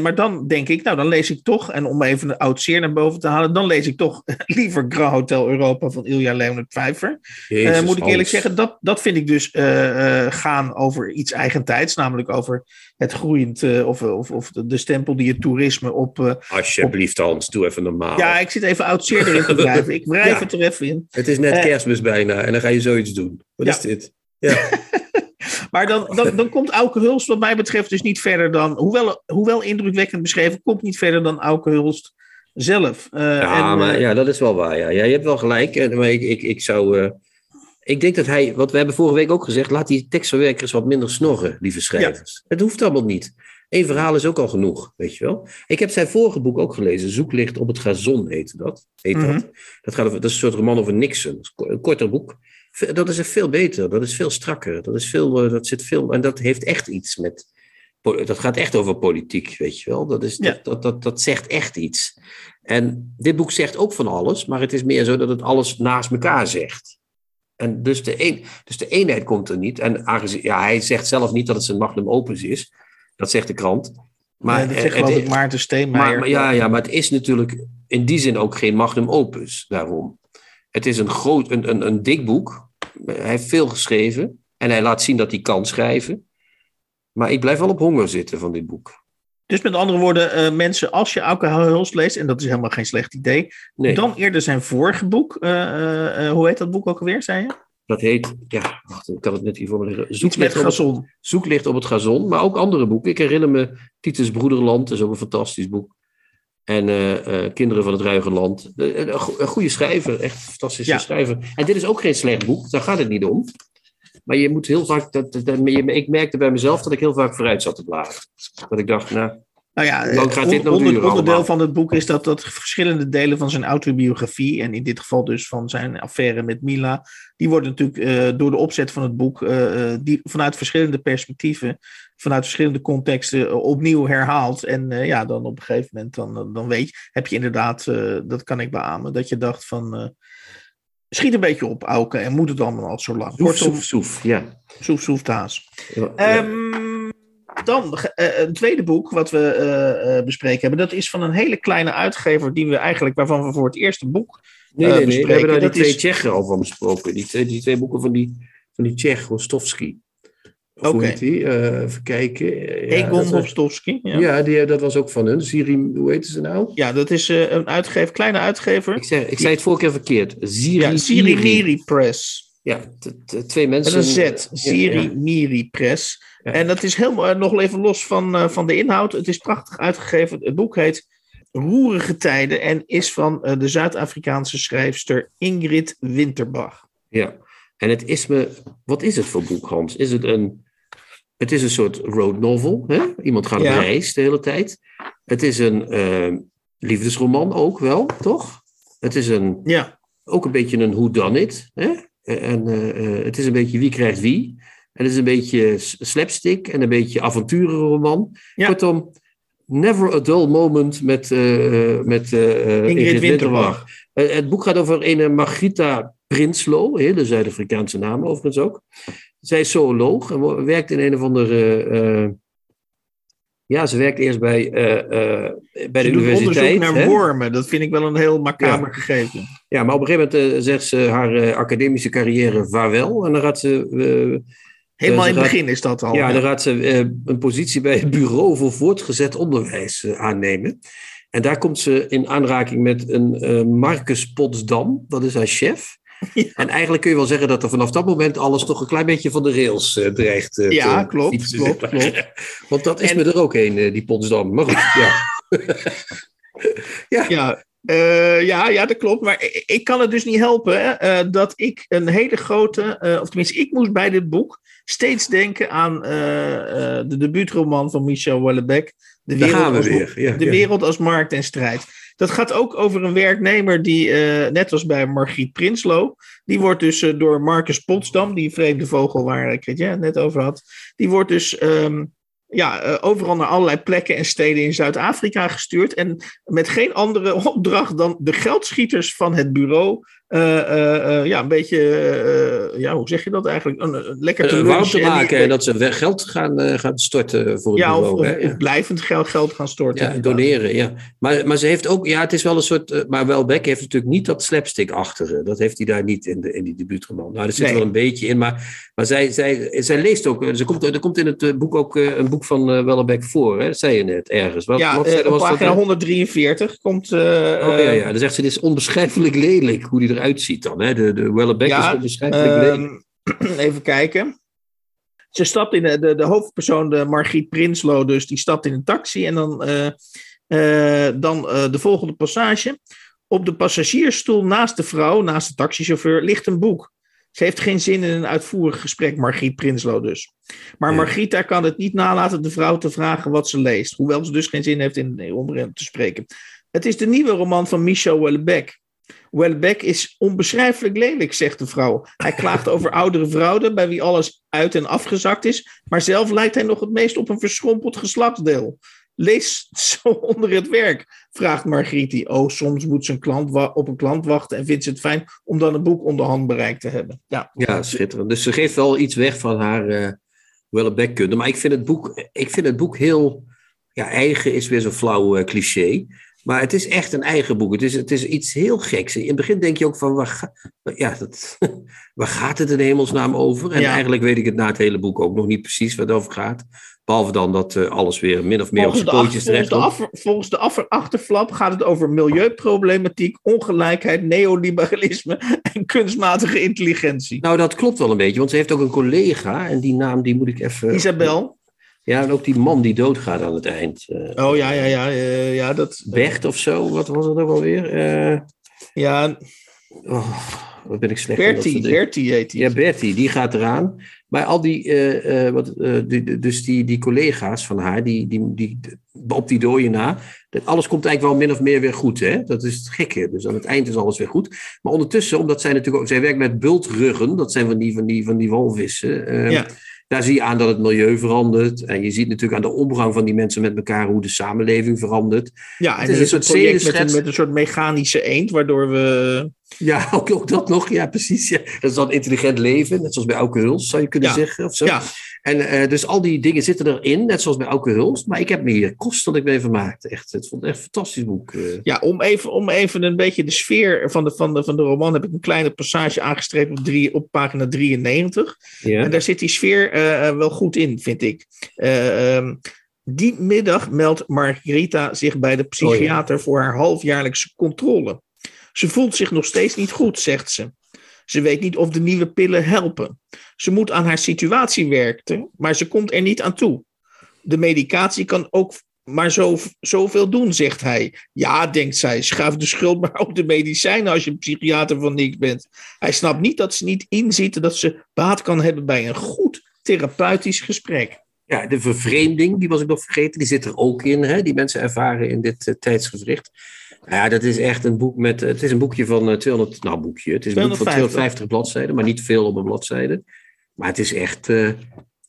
Maar dan denk ik, nou dan lees ik toch, en om even een oud zeer naar boven te halen, dan lees ik toch [LAUGHS] liever Grand Hotel Europa van Ilja Leonard Pfeiffer. moet ik eerlijk zeggen, dat, dat vind ik dus gaan over iets eigentijds, namelijk over het groeiend, of, of, of de stempel die het toerisme op... Alsjeblieft op, Hans, doe even normaal. Ja, ik zit even oud zeer erin te drijven. Ik [LAUGHS] wrijf ja, het er even in. Het is net kerstmis bijna dan ga je zoiets doen. Wat ja. is dit? Ja. [LAUGHS] maar dan, dan, dan komt Auke Hulst wat mij betreft dus niet verder dan... Hoewel, hoewel indrukwekkend beschreven, komt niet verder dan Auke Hulst zelf. Uh, ja, en, maar, uh, ja, dat is wel waar. Ja. ja je hebt wel gelijk. Maar ik, ik, ik zou... Uh, ik denk dat hij, wat we hebben vorige week ook gezegd, laat die tekstverwerkers wat minder snorren, lieve schrijvers. Ja. Het hoeft allemaal niet. Eén verhaal is ook al genoeg, weet je wel. Ik heb zijn vorige boek ook gelezen, Zoeklicht op het gazon heette dat. Heet mm -hmm. dat. Dat, gaat over, dat is een soort roman over Nixon, een korter boek. Dat is veel beter, dat is veel strakker, dat, is veel, dat zit veel, en dat heeft echt iets met, dat gaat echt over politiek, weet je wel. Dat, is, ja. dat, dat, dat, dat zegt echt iets. En dit boek zegt ook van alles, maar het is meer zo dat het alles naast elkaar zegt. En dus de, een, dus de eenheid komt er niet. En aangezien, ja, hij zegt zelf niet dat het zijn magnum opus is. Dat zegt de krant. Maar, nee, dat zegt geloof ik Maarten Steenmeijer. Maar, ja, ja, maar het is natuurlijk in die zin ook geen magnum opus daarom. Het is een groot, een, een, een dik boek. Hij heeft veel geschreven. En hij laat zien dat hij kan schrijven. Maar ik blijf wel op honger zitten van dit boek. Dus met andere woorden, uh, mensen, als je Auke Hulst leest, en dat is helemaal geen slecht idee, nee. dan eerder zijn vorige boek. Uh, uh, hoe heet dat boek ook alweer, zei je? Dat heet, ja, wacht, ik kan het net hier voor me liggen. Zoeklicht met gazon. Op het, zoeklicht op het gazon, maar ook andere boeken. Ik herinner me Titus Broederland, dat is ook een fantastisch boek. En uh, uh, Kinderen van het Ruige Land. Een, een goede schrijver, echt een fantastische ja. schrijver. En dit is ook geen slecht boek, daar gaat het niet om. Maar je moet heel vaak, dat, dat, dat, ik merkte bij mezelf dat ik heel vaak vooruit zat te bladeren. Dat ik dacht, nou, Nou ja, nog onder, onderdeel van het boek is dat, dat verschillende delen van zijn autobiografie, en in dit geval dus van zijn affaire met Mila, die worden natuurlijk door de opzet van het boek die, vanuit verschillende perspectieven, vanuit verschillende contexten opnieuw herhaald. En ja, dan op een gegeven moment, dan, dan weet je, heb je inderdaad, dat kan ik beamen, dat je dacht van schiet een beetje op, Auken, en moet het allemaal al zo lang. Soef, soef, soef, ja. Soef, soef, taas. Ehm, dan een tweede boek wat we bespreken hebben. Dat is van een hele kleine uitgever die we eigenlijk, waarvan we voor het eerste boek Nee, nee, nee. We hebben daar die twee is... Tsjechen al van besproken. Die twee, die twee boeken van die, van die Tsjech, Rostovski. Oké. Okay. Uh, even kijken. Egon Rostovski. Ja, ja die, dat was ook van hun. Siri, hoe heet ze nou? Ja, dat is uh, een uitgever, kleine uitgever. Ik, zeg, ik zei het vorige keer verkeerd. Siri, ja, Siri Miri Press. Ja, twee mensen. een Z. Siri ja, Miri Press. En dat is helemaal nog even los van, uh, van de inhoud. Het is prachtig uitgegeven. Het boek heet Roerige Tijden en is van de Zuid-Afrikaanse schrijfster Ingrid Winterbach. Ja, en het is me. Wat is het voor boek, Hans? Is het een het is een soort road novel. Hè? Iemand gaat op reis de hele tijd. Het is een uh, liefdesroman ook wel, toch? Het is een, ja. ook een beetje een whodunit. Hè? En uh, het is een beetje wie krijgt wie. En het is een beetje slapstick en een beetje avonturenroman. Ja. Kortom, never a dull moment met, uh, met Ingrid, Ingrid Winterbach. het boek gaat over een Margita Prinslo, hele Zuid-Afrikaanse naam overigens ook. Zij is zooloog en werkt in een of andere. Uh, ja, ze werkt eerst bij, uh, bij de universiteit. onderzoek naar wormen. Dat vind ik wel een heel macaber gegeven. Ja, maar op een gegeven moment zegt ze haar academische carrière vaarwel. En dan gaat ze. Helemaal in het begin is dat al. Ja, dan gaat ze een positie bij het Bureau voor Voortgezet Onderwijs aannemen. En daar komt ze in aanraking met een Marcus Potsdam, dat is haar chef. En eigenlijk kun je wel zeggen dat er vanaf dat moment alles toch een klein beetje van de rails uh, dreigt. Uh, ja, klopt, klopt, klopt. [LAUGHS] Want dat is en... me er ook een, uh, die Potsdam. Maar goed, ja. [LAUGHS] ja. Ja. Ja, ja, dat klopt. Maar ik, ik kan het dus niet helpen uh, dat ik een hele grote, of tenminste, ik moest bij dit boek steeds denken aan de debuutroman van Michel Houellebecq. De, wereld als, ja, de wereld als markt en strijd. Dat gaat ook over een werknemer die, uh, net als bij Margriet Prinslo, die wordt dus uh, door Marcus Potsdam, die vreemde vogel waar Chrétien het net over had, die wordt dus um, ja, uh, overal naar allerlei plekken en steden in Zuid-Afrika gestuurd. En met geen andere [LAUGHS] opdracht dan de geldschieters van het bureau ja, een beetje, ja, hoe zeg je dat eigenlijk? Een, lekker te te maken en, dat ze geld gaan, gaan storten voor het ja, bureau. Of, of, of blijvend geld, geld gaan storten. Ja, doneren, ja. Maar, maar ze heeft ook, ja, het is wel een soort, maar Welbeck heeft natuurlijk niet dat slapstick achter. Dat heeft hij daar niet in, de, in die debuutroman. Nou, er zit nee. wel een beetje in, maar, maar zij, zij, zij leest ook, ze komt, er komt in het boek ook een boek van Wellebeck voor, hè? dat zei je net ergens. Wat, ja, wat, op pagina 143 komt... Uh, oh ja, ja, dan zegt ze, dit is onbeschrijfelijk lelijk hoe die eruit ziet dan. Hè? De, de Wellebeck ja, is onbeschrijfelijk lelijk. [CLEARS THROAT] Even kijken. Ze stapt in de, de, de hoofdpersoon, de Margriet Prinslo, dus die stapt in een taxi en dan, dan de volgende passage. Op de passagiersstoel naast de vrouw, naast de taxichauffeur, ligt een boek. Ze heeft geen zin in een uitvoerig gesprek, Margriet Prinslo dus. Maar ja. Margrieta kan het niet nalaten de vrouw te vragen wat ze leest. Hoewel ze dus geen zin heeft in, om erin te spreken. Het is de nieuwe roman van Michel Houellebecq. Houellebecq is onbeschrijfelijk lelijk, zegt de vrouw. Hij klaagt over oudere vrouwen bij wie alles uit en afgezakt is. Maar zelf lijkt hij nog het meest op een verschrompeld geslachtsdeel. Lees zo [LAUGHS] onder het werk, vraagt Margriet. Oh, soms moet zijn klant op een klant wachten en vindt ze het fijn om dan een boek onder handbereik te hebben. Ja, ja schitterend. Dus ze geeft wel iets weg van haar uh, Wellebeck-kunde. Maar ik vind het boek, ik vind het boek heel ja, eigen, is weer zo'n flauw uh, cliché. Maar het is echt een eigen boek. Het is, het is iets heel geks. In het begin denk je ook van, waar, ga, ja, dat, [LAUGHS] waar gaat het in hemelsnaam over? En ja. eigenlijk weet ik het na het hele boek ook nog niet precies waar het over gaat. Behalve dan dat uh, alles weer min of meer volgens op zijn pootjes terecht volgens de, af, volgens de achterflap gaat het over milieuproblematiek, ongelijkheid, neoliberalisme en kunstmatige intelligentie. Nou, dat klopt wel een beetje, want ze heeft ook een collega en die naam die moet ik even... Isabel? Ja, en ook die man die doodgaat aan het eind. Uh, oh ja, ja, ja. Uh, ja dat, Bert of zo, wat was het ook alweer? Uh, ja. Oh, wat ben ik slecht Bertie, Bertie heet hij. Ja, Bertie, die gaat eraan. Maar al die, uh, uh, wat, uh, die, dus die, die collega's van haar, die, die, die, op die dooien na, alles komt eigenlijk wel min of meer weer goed. Hè? Dat is het gekke. Dus aan het eind is alles weer goed. Maar ondertussen, omdat zij natuurlijk ook, zij werkt met bultruggen, dat zijn van die, van die, van die walvissen. Ehm, ja. Daar zie je aan dat het milieu verandert. En je ziet natuurlijk aan de omgang van die mensen met elkaar hoe de samenleving verandert. Ja, en het is een soort project met een, met een soort mechanische eend, waardoor we. [LAUGHS] Ja, ook, ook dat nog. Ja, precies. Ja. Dat is dan intelligent leven, net zoals bij Auke Huls, zou je kunnen zeggen. Of zo. Ja. En uh, dus al die dingen zitten erin, net zoals bij Auke Huls. Maar ik heb me hier kostelijk mee vermaakt. Echt, het vond echt een fantastisch boek. Uh. Ja, om even, om even een beetje de sfeer van de, van, de, van de roman heb ik een kleine passage aangestreept op, drie, op pagina 93. Ja. En daar zit die sfeer uh, wel goed in, vind ik. Um, die middag meldt Margarita zich bij de psychiater oh, ja. voor haar halfjaarlijkse controle. Ze voelt zich nog steeds niet goed, zegt ze. Ze weet niet of de nieuwe pillen helpen. Ze moet aan haar situatie werken, maar ze komt er niet aan toe. De medicatie kan ook maar zo, zoveel doen, zegt hij. Ja, denkt zij, schuif de schuld maar op de medicijnen als je een psychiater van niks bent. Hij snapt niet dat ze niet inziet dat ze baat kan hebben bij een goed therapeutisch gesprek. Ja, de vervreemding, die was ik nog vergeten, die zit er ook in. Hè? Die mensen ervaren in dit uh, tijdsgevricht. Ja, dat is echt een boek met. Het is een boekje van uh, eh, 200. Nou, boekje. Het is een boek van 250 bladzijden, maar niet veel op een bladzijde. Maar het is echt. Uh,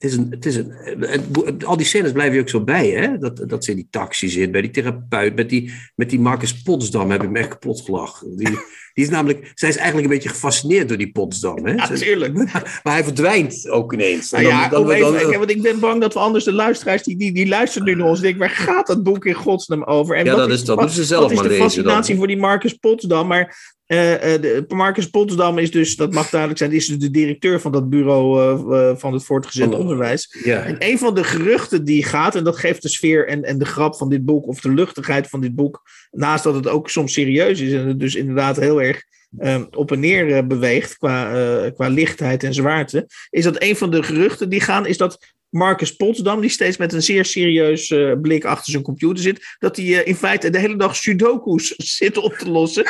is een, het is een, het, al die scènes blijven je ook zo bij, hè? Dat, dat ze in die taxi zit, bij die therapeut, met die, met die Marcus Potsdam heb ik me echt kapot gelachen. Die, die is namelijk, zij is eigenlijk een beetje gefascineerd door die Potsdam. Hè? Natuurlijk. [LAUGHS] Maar, hij verdwijnt ook ineens. Nou ja, dan, dan, even, dan, want ik ben bang dat we anders de luisteraars, die, die, die luisteren nu naar ons, denken, waar gaat dat boek in godsnaam over? En ja, dat is, dat moeten ze zelf. Wat is de fascinatie voor die Marcus Potsdam? Maar de, Marcus Potsdam is dus, dat mag duidelijk zijn, is dus de directeur van dat bureau uh, van het voortgezet oh, onderwijs. En een van de geruchten die gaat, en dat geeft de sfeer en, en de grap van dit boek, of de luchtigheid van dit boek, naast dat het ook soms serieus is en het dus inderdaad heel erg um, op en neer beweegt qua, qua lichtheid en zwaarte, is dat een van de geruchten die gaan, is dat Marcus Potsdam, die steeds met een zeer serieus uh, blik achter zijn computer zit, dat hij in feite de hele dag sudoku's [LAUGHS] zit op te lossen.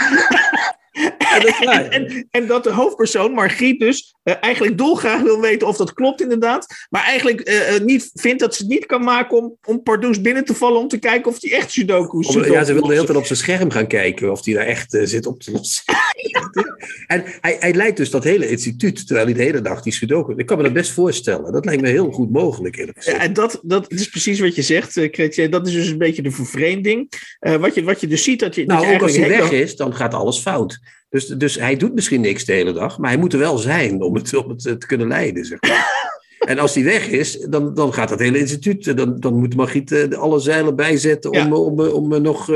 En, en, dat de hoofdpersoon, Margriet dus, uh, eigenlijk dolgraag wil weten of dat klopt inderdaad. Maar eigenlijk uh, niet vindt dat ze het niet kan maken om, om Pardoes binnen te vallen om te kijken of hij echt Sudoku's sudoku Ja, ze wil de hele tijd op zijn scherm gaan kijken of hij daar echt uh, zit op te lossen. [LAUGHS] en hij, hij leidt dus dat hele instituut, terwijl hij de hele dag die Sudoku... Ik kan me dat best voorstellen. Dat lijkt me heel goed mogelijk. Ja, en dat, dat is precies wat je zegt, uh, Dat is dus een beetje de vervreemding. wat, je, wat je dus ziet dat je... Nou, dat je ook als hij weg is, dan gaat alles fout. Dus, dus hij doet misschien niks de hele dag, maar hij moet er wel zijn om het, om het te kunnen leiden. Zeg maar. [LAUGHS] En als hij weg is, dan, dan gaat dat hele instituut, eh, dan, dan moet Margriet eh, alle zeilen bijzetten om, om, om, om nog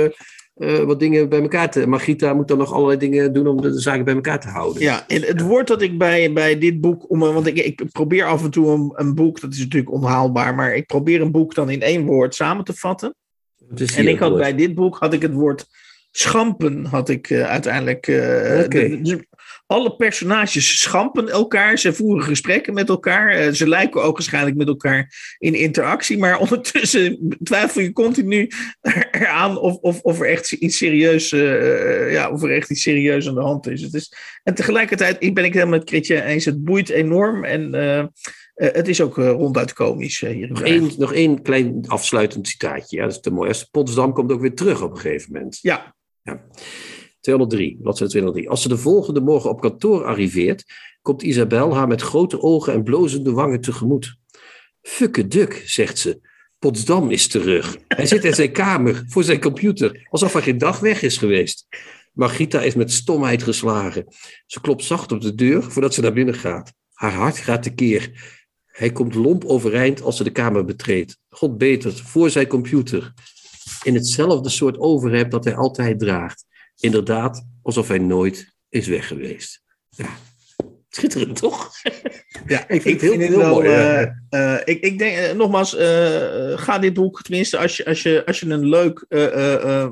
uh, wat dingen bij elkaar te... Margrieta moet dan nog allerlei dingen doen om de zaken bij elkaar te houden. Ja, en het woord dat ik bij, bij dit boek... Om, want ik, ik probeer af en toe een, een boek, dat is natuurlijk onhaalbaar, maar ik probeer een boek dan in één woord samen te vatten. En ik had bij dit boek had ik het woord schampen had ik uh, uiteindelijk. Uh, alle personages schampen elkaar. Ze voeren gesprekken met elkaar. Uh, ze lijken ook waarschijnlijk met elkaar in interactie. Maar [LAUGHS] ondertussen twijfel je continu eraan of, of, of er echt iets serieus, ja, of er echt iets serieus aan de hand is. Het is en tegelijkertijd ik ben ik helemaal met Kritje eens. Het boeit enorm. En het is ook ronduit komisch hier. Nog één, nog één klein afsluitend citaatje. Ja, dat is te mooi. Potsdam komt ook weer terug op een gegeven moment. Ja, ja. 203, bladzijde 203. Als ze de volgende morgen op kantoor arriveert, komt Isabel haar met grote ogen en blozende wangen tegemoet. Fukke duk, zegt ze. Potsdam is terug. Hij zit in zijn kamer, voor zijn computer, alsof hij geen dag weg is geweest. Margita is met stomheid geslagen. Ze klopt zacht op de deur voordat ze naar binnen gaat. Haar hart gaat tekeer. Hij komt lomp overeind als ze de kamer betreedt. God betert, voor zijn computer in hetzelfde soort overhemd dat hij altijd draagt. Inderdaad, alsof hij nooit is weg geweest. Ja. Schitterend, toch? Ja, [LAUGHS] ik vind het heel, heel mooi. Uh, uh, ik, ik denk, uh, nogmaals, ga dit boek, tenminste als je, als je, als je een leuk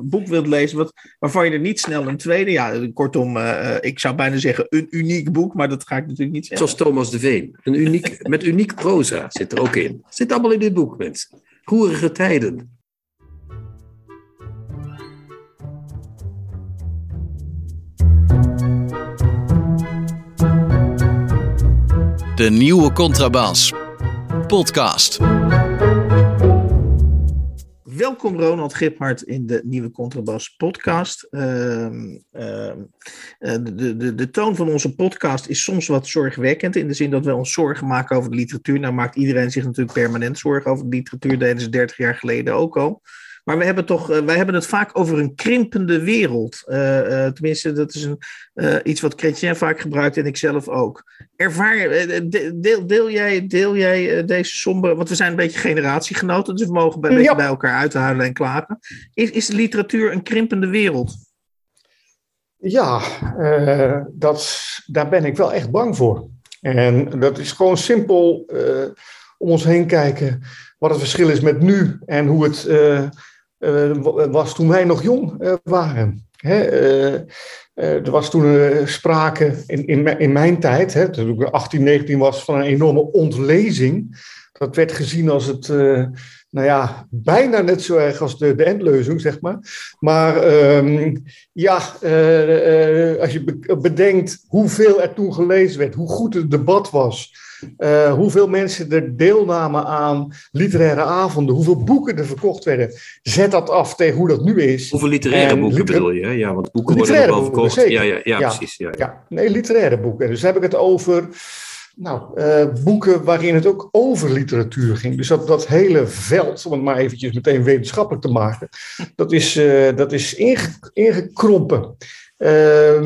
boek wilt lezen, wat, waarvan je er niet snel een tweede, ja, kortom, ik zou bijna zeggen een uniek boek, maar dat ga ik natuurlijk niet zeggen. Zoals Thomas de Veen. Een uniek, [LAUGHS] met uniek proza zit er ook in. Zit allemaal in dit boek, mensen. Roerige tijden. De nieuwe contrabas. Podcast. Welkom Ronald Giphart in de nieuwe Contrabas podcast. Ehm, ehm, eh, de, de, de toon van onze podcast is soms wat zorgwekkend. In de zin dat we ons zorgen maken over de literatuur. Nou maakt iedereen zich natuurlijk permanent zorgen over de literatuur. Deden ze 30 jaar geleden ook al. Maar we hebben, toch, uh, wij hebben het vaak over een krimpende wereld. Uh, uh, tenminste, dat is een, iets wat Chrétien vaak gebruikt en ik zelf ook. Ervaar, deel, deel jij, deel jij deze somber... Want we zijn een beetje generatiegenoten, dus we mogen bij, ja. bij elkaar uithuilen en klagen. Is, is de literatuur een krimpende wereld? Ja, dat, daar ben ik wel echt bang voor. En dat is gewoon simpel om ons heen kijken wat het verschil is met nu en hoe het uh, was toen wij nog jong uh, waren. Uh, er was toen sprake in, in, in, mijn tijd, hè, toen ik 18, 19 was, van een enorme ontlezing. Dat werd gezien als het, nou ja, bijna net zo erg als de, de endleuzing, zeg maar. Maar um, ja, als je bedenkt hoeveel er toen gelezen werd, hoe goed het debat was. Uh, hoeveel mensen er deelnamen aan literaire avonden, hoeveel boeken er verkocht werden. Zet dat af tegen hoe dat nu is. Hoeveel literaire en boeken liter bedoel je? Ja, want boeken worden nog wel verkocht. Ja, ja, ja, ja, precies. Ja, ja. nee, literaire boeken. Dus heb ik het over nou, uh, boeken waarin het ook over literatuur ging. Dus dat, dat hele veld, om het maar eventjes meteen wetenschappelijk te maken, dat is, uh, dat is inge, ingekrompen. Uh,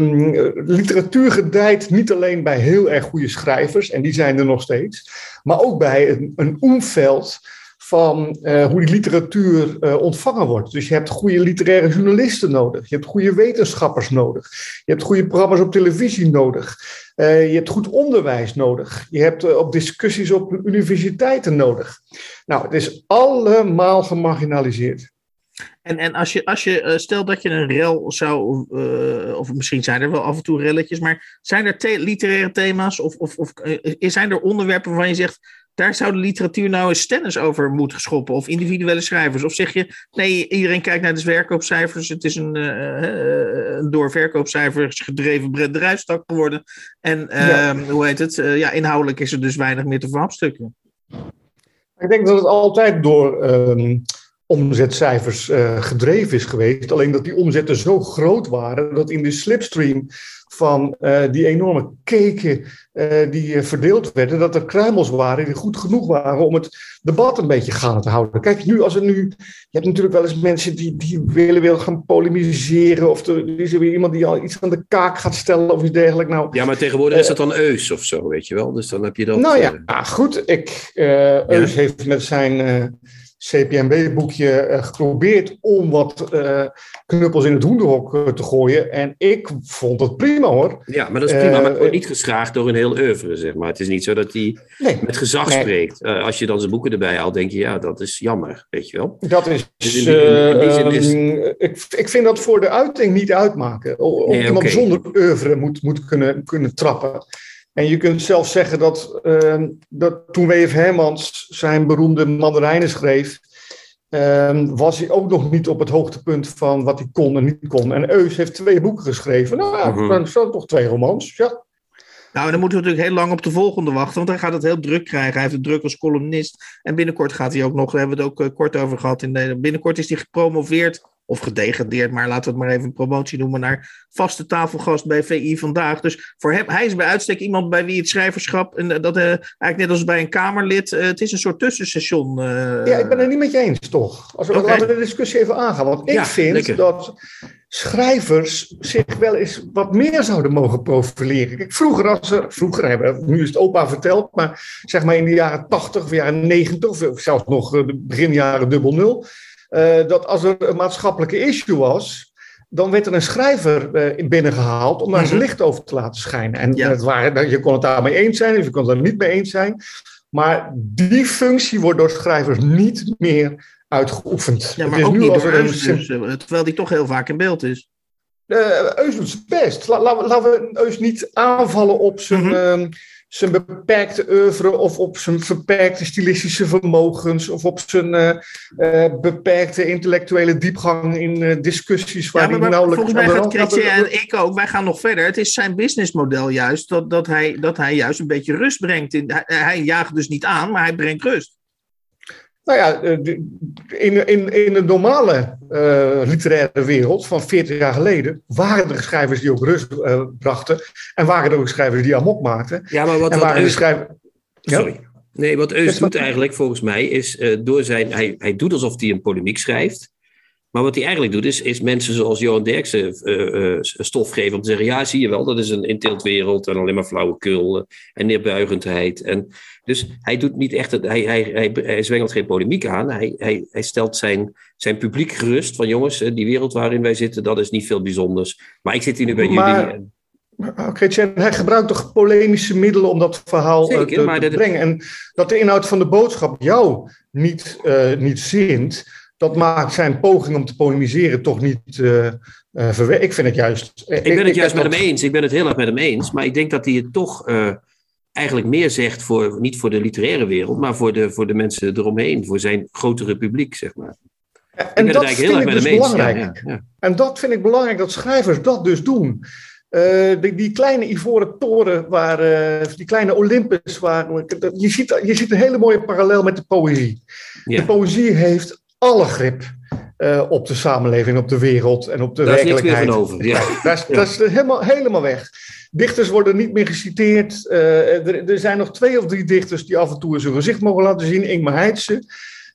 literatuur gedijt niet alleen bij heel erg goede schrijvers, en die zijn er nog steeds, maar ook bij een, een omveld van uh, hoe die literatuur ontvangen wordt. Dus je hebt goede literaire journalisten nodig, je hebt goede wetenschappers nodig, je hebt goede programma's op televisie nodig, uh, je hebt goed onderwijs nodig, je hebt op discussies op universiteiten nodig. Nou, het is allemaal gemarginaliseerd. En, en als je, als je uh, stel dat je een rel zou, uh, of misschien zijn er wel af en toe relletjes, maar zijn er literaire thema's of, of, of uh, zijn er onderwerpen waarvan je zegt, daar zou de literatuur nou eens tennis over moeten schoppen, of individuele schrijvers? Of zeg je, nee, iedereen kijkt naar de verkoopcijfers, het is een, een door verkoopcijfers gedreven bedrijfstak geworden. En ja. Ehm, hoe heet het? ja, inhoudelijk is er dus weinig meer te verhapstukken. Ik denk dat het altijd door. Um omzetcijfers gedreven is geweest. Alleen dat die omzetten zo groot waren dat in de slipstream van uh, die enorme keken uh, die verdeeld werden, dat er kruimels waren die goed genoeg waren om het debat een beetje gaande te houden. Kijk, nu als er nu, je hebt natuurlijk wel eens mensen die, die willen, willen gaan polemiseren of er is er weer iemand die al iets aan de kaak gaat stellen of iets dergelijks. Nou, ja, maar tegenwoordig is dat dan Eus of zo, weet je wel. Dus dan heb je dat. Nou ja, goed. Ik, Eus ja? heeft met zijn CPMB-boekje uh, geprobeerd om wat uh, knuppels in het hoenderhok uh, te gooien. En ik vond het prima hoor. Ja, maar dat is prima. maar het wordt niet geschraagd door een heel oeuvre, zeg maar. Het is niet zo dat hij nee, met gezag nee. spreekt. als je dan zijn boeken erbij haalt, denk je, ja, dat is jammer, weet je wel. Dat is... Dus in die, in die zin is... ik, ik vind dat voor de uiting niet uitmaken. Of nee, iemand okay. zonder oeuvre moet, moet kunnen, kunnen trappen. En je kunt zelfs zeggen dat, uh, dat toen W.F. Hermans zijn beroemde mandarijnen schreef, uh, was hij ook nog niet op het hoogtepunt van wat hij kon en niet kon. En Eus heeft twee boeken geschreven. Nou mm-hmm. dan zijn toch twee romans. Ja. Nou, dan moeten we natuurlijk heel lang op de volgende wachten, want hij gaat het heel druk krijgen. Hij heeft het druk als columnist. En binnenkort gaat hij ook nog, daar hebben we het ook uh, kort over gehad. In binnenkort is hij gepromoveerd of gedegradeerd, maar laten we het maar even een promotie noemen, naar vaste tafelgast bij VI vandaag. Dus voor hem, hij is bij uitstek iemand bij wie het schrijverschap, en dat uh, eigenlijk net als bij een Kamerlid, uh, het is een soort tussenstation. Uh... Ja, ik ben het niet met je eens, toch? Als we, okay. Laten we de discussie even aangaan, want ik ja, vind lekker. dat schrijvers zich wel eens wat meer zouden mogen profileren. Kijk, vroeger, als er, vroeger, nu is het opa verteld, maar zeg maar in de jaren 80 of jaren 90, of zelfs nog begin jaren dubbel nul, uh, dat als er een maatschappelijke issue was, dan werd er een schrijver uh, binnengehaald om daar zijn licht over te laten schijnen. En ja. het waren, je kon het daarmee eens zijn of je kon het er niet mee eens zijn. Maar die functie wordt door schrijvers niet meer uitgeoefend. Ja, maar het is ook nu niet door Eus, dus, terwijl die toch heel vaak in beeld is. Uh, Eus doet zijn best. La, la, laten we Eus niet aanvallen op zijn, mm -hmm. uh, zijn beperkte oeuvre of op zijn beperkte stilistische vermogens of op zijn uh, uh, beperkte intellectuele diepgang in uh, discussies waar ja, maar, hij nauwelijks... Volgens mij gaat Chrétien en ik ook, wij gaan nog verder. Het is zijn businessmodel juist, dat, dat, hij, dat hij juist een beetje rust brengt. In, hij, hij jaagt dus niet aan, maar hij brengt rust. Nou ja, in, in, in de normale uh, literaire wereld van 40 jaar geleden waren er schrijvers die ook rust uh, brachten. En waren er ook schrijvers die amok maakten. Ja, maar wat, en wat Eus. Sorry. Nee, wat Eus doet eigenlijk volgens mij is uh, door zijn. Hij, hij doet alsof hij een polemiek schrijft. Maar wat hij eigenlijk doet, is, is mensen zoals Johan Derksen uh, uh, stof geven om te zeggen: ja, zie je wel, dat is een inteeltwereld en alleen maar flauwekul uh, en neerbuigendheid. En dus hij doet niet echt, het, hij, hij, hij, hij zwengelt geen polemiek aan. Hij, hij, hij stelt zijn, zijn publiek gerust van: jongens, die wereld waarin wij zitten, dat is niet veel bijzonders. Maar ik zit hier nu bij maar, jullie. En... Oké, hij gebruikt toch polemische middelen om dat verhaal Zeker, te, maar te dat- brengen. En dat de inhoud van de boodschap jou niet, uh, niet zint, dat maakt zijn poging om te polemiseren toch niet uh, uh, verwerkt. Ik vind het juist. Ik ben het juist met hem eens. Ik ben het heel erg met hem eens. Maar ik denk dat hij het toch uh, eigenlijk meer zegt voor, niet voor de literaire wereld, maar voor de, voor de mensen eromheen, voor zijn grotere publiek, zeg maar. En ik dat heel erg met dus belangrijk. Ja, ja, ja. En dat vind ik belangrijk dat schrijvers dat dus doen. Uh, die, die, kleine ivoren toren, waar, uh, die kleine Olympus, waar, je, ziet, je ziet een hele mooie parallel met de poëzie. Ja. De poëzie heeft alle grip uh, op de samenleving, op de wereld en op de Daar werkelijkheid. Daar is niks meer van over. Ja. Dat, is, ja. dat is helemaal, helemaal weg. Dichters worden niet meer geciteerd. Uh, er, er, zijn nog twee of drie dichters die af en toe zijn gezicht mogen laten zien. Ingmar Heitse.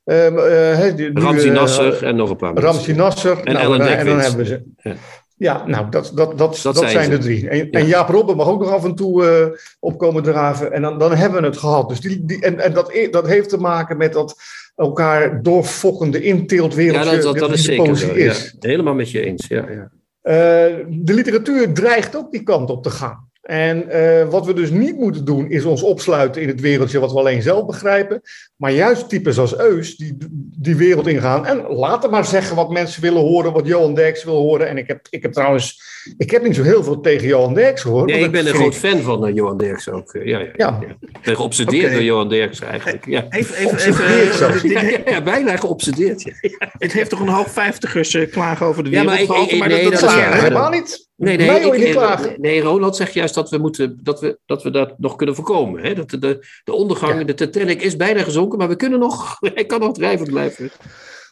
Uh, Ramzi Nasser en nog een paar mensen. Ramzi Nasser. En, nou, Ellen en dan hebben ze. Ja. Ja, nou, dat, dat, dat, dat, zijn, de drie. En, ja. en, Jaap Robben mag ook nog af en toe uh, opkomen draven. En dan, dan hebben we het gehad. Dus die, die, en en dat, dat heeft te maken met dat elkaar doorfokkende inteeltwereldje. Ja, dat, dat, dat is zeker. Is. Ja, helemaal met je eens. Ja, ja. Uh, de literatuur dreigt ook die kant op te gaan. En uh, wat we dus niet moeten doen, is ons opsluiten in het wereldje wat we alleen zelf begrijpen. Maar juist types als Eus, die die wereld ingaan. En laten maar zeggen wat mensen willen horen, wat Johan Derks wil horen. En ik heb, ik heb trouwens, ik heb niet zo heel veel tegen Johan Derks hoor. Nee, ik ben een groot ik... fan van uh, Johan Derks ook. Uh, ja, ja, ja. ja. Ik ben geobsedeerd okay. door Johan Derks eigenlijk. Ja. Even, even, even, ja, ja, ja, bijna geobsedeerd. Ja. Het heeft toch een hoog vijftigers uh, klagen over de wereld? Ja, maar, ik, ik, maar nee, dat, dat, dat is is waar. helemaal niet. Nee, nee, ik, klagen. nee, Ronald zegt juist dat we, moeten, dat we, dat, we dat nog kunnen voorkomen. Hè? Dat de, de, de ondergang, ja. de Titanic is bijna gezonken, maar we kunnen nog, [LAUGHS] hij kan nog drijvend blijven.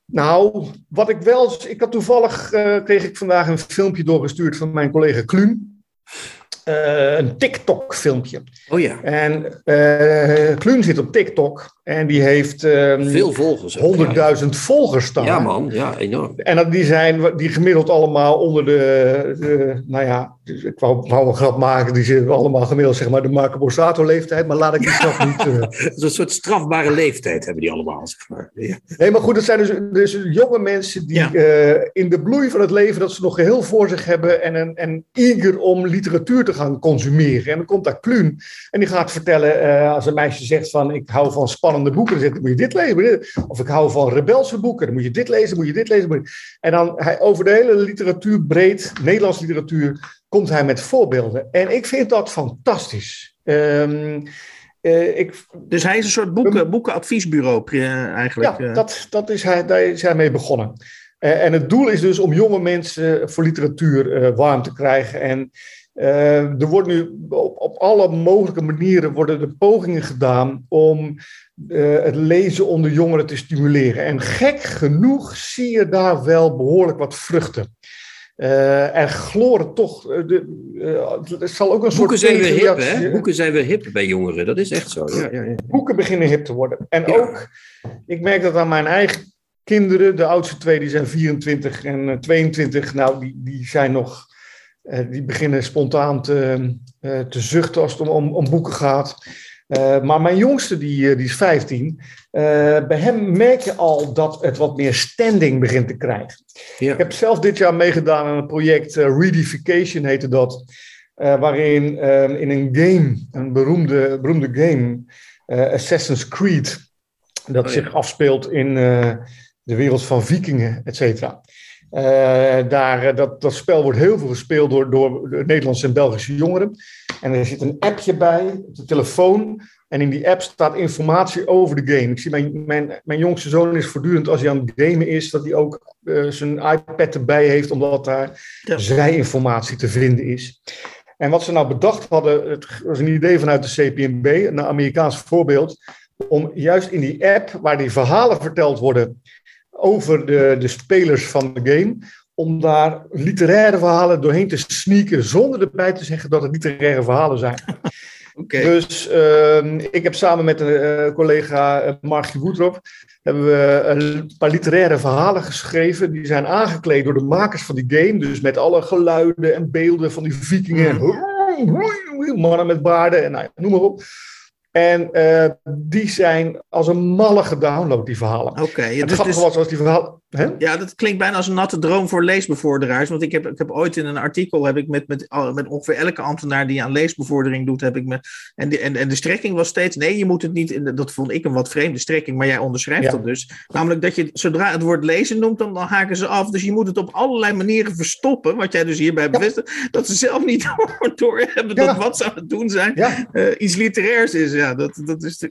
Nou, wat ik wel, ik had toevallig, uh, kreeg ik vandaag een filmpje doorgestuurd van mijn collega Kluun. Uh, een TikTok-filmpje. Oh ja. En uh, Kluun zit op TikTok en die heeft um, veel volgers. 100.000 volgers staan. Ja, man, ja, enorm. En dat, die zijn die gemiddeld allemaal onder de, de nou ja, ik wou, wou een grap maken, die zitten allemaal gemiddeld zeg maar de Marco Borsato-leeftijd, maar laat ik die grap niet. Uh... [LAUGHS] dat is een soort strafbare leeftijd hebben die allemaal, zeg maar. Ja. Nee, maar goed, het zijn dus, dus jonge mensen die ja. in de bloei van het leven dat ze nog geheel voor zich hebben en, en, en eager om literatuur te gaan consumeren. En dan komt daar Kluun en die gaat vertellen, uh, als een meisje zegt van ik hou van spannende boeken, dan, zegt, moet je dit lezen. Of ik hou van rebelse boeken, dan moet je dit lezen, moet je dit lezen. Je... En dan hij, over de hele literatuur breed, Nederlands literatuur, komt hij met voorbeelden. En ik vind dat fantastisch. Um, uh, ik, dus hij is een soort boeken, boekenadviesbureau eigenlijk. Ja, dat, dat is hij, daar is hij mee begonnen. Uh, en het doel is dus om jonge mensen voor literatuur warm te krijgen. En uh, er wordt nu op, op, alle mogelijke manieren worden er pogingen gedaan om uh, het lezen onder jongeren te stimuleren. En gek genoeg zie je daar wel behoorlijk wat vruchten. Uh, er gloren toch. De, het zal ook een Boeken soort. zijn weer hip, hè? Boeken zijn weer hip bij jongeren, dat is echt zo. Ja, ja, ja. Boeken beginnen hip te worden. En ook, ik merk dat aan mijn eigen kinderen, de oudste twee, die zijn 24 en 22, nou, die, die zijn nog. Uh, die beginnen spontaan te, uh, te zuchten als het om, om, om boeken gaat. Uh, maar mijn jongste, die, die is 15. bij hem merk je al dat het wat meer standing begint te krijgen. Ja. Ik heb zelf dit jaar meegedaan aan een project, Readification heette dat. waarin in een game, een beroemde, beroemde game, Assassin's Creed, dat oh, ja. zich afspeelt in de wereld van vikingen, et cetera. Daar, dat, dat spel wordt heel veel gespeeld door, door Nederlandse en Belgische jongeren. En er zit een appje bij op de telefoon. En in die app staat informatie over de game. Ik zie mijn, mijn, mijn jongste zoon is voortdurend als hij aan het gamen is, dat hij ook zijn iPad erbij heeft, omdat daar ja. zijinformatie te vinden is. En wat ze nou bedacht hadden, het was een idee vanuit de CPMB, een Amerikaans voorbeeld, om juist in die app, waar die verhalen verteld worden over de, de spelers van de game, om daar literaire verhalen doorheen te sneaken, zonder erbij te zeggen dat het literaire verhalen zijn. [LAUGHS] Okay. Dus uh, ik heb samen met een uh, collega uh, Margie Woetrop hebben we een paar literaire verhalen geschreven. Die zijn aangekleed door de makers van die game. Dus met alle geluiden en beelden van die vikingen. En mannen met baarden en nou, noem maar op. En uh, die zijn als een malle gedownload, die verhalen. Oké. Okay, het dus, grappige was als die verhalen... Hè? Ja, dat klinkt bijna als een natte droom voor leesbevorderaars. Want ik heb, ik heb ooit in een artikel, heb ik met, met, met ongeveer elke ambtenaar die aan leesbevordering doet, heb ik met... En de, en, en de strekking was steeds, nee, je moet het niet... Dat vond ik een wat vreemde strekking, maar jij onderschrijft dat dus. Namelijk dat je, zodra het woord lezen noemt, dan, dan haken ze af. Dus je moet het op allerlei manieren verstoppen, wat jij dus hierbij bevestigt, dat ze zelf niet [LAUGHS] door hebben dat wat ze aan het doen zijn uh, iets literairs is. Ja, dat, dat is... De,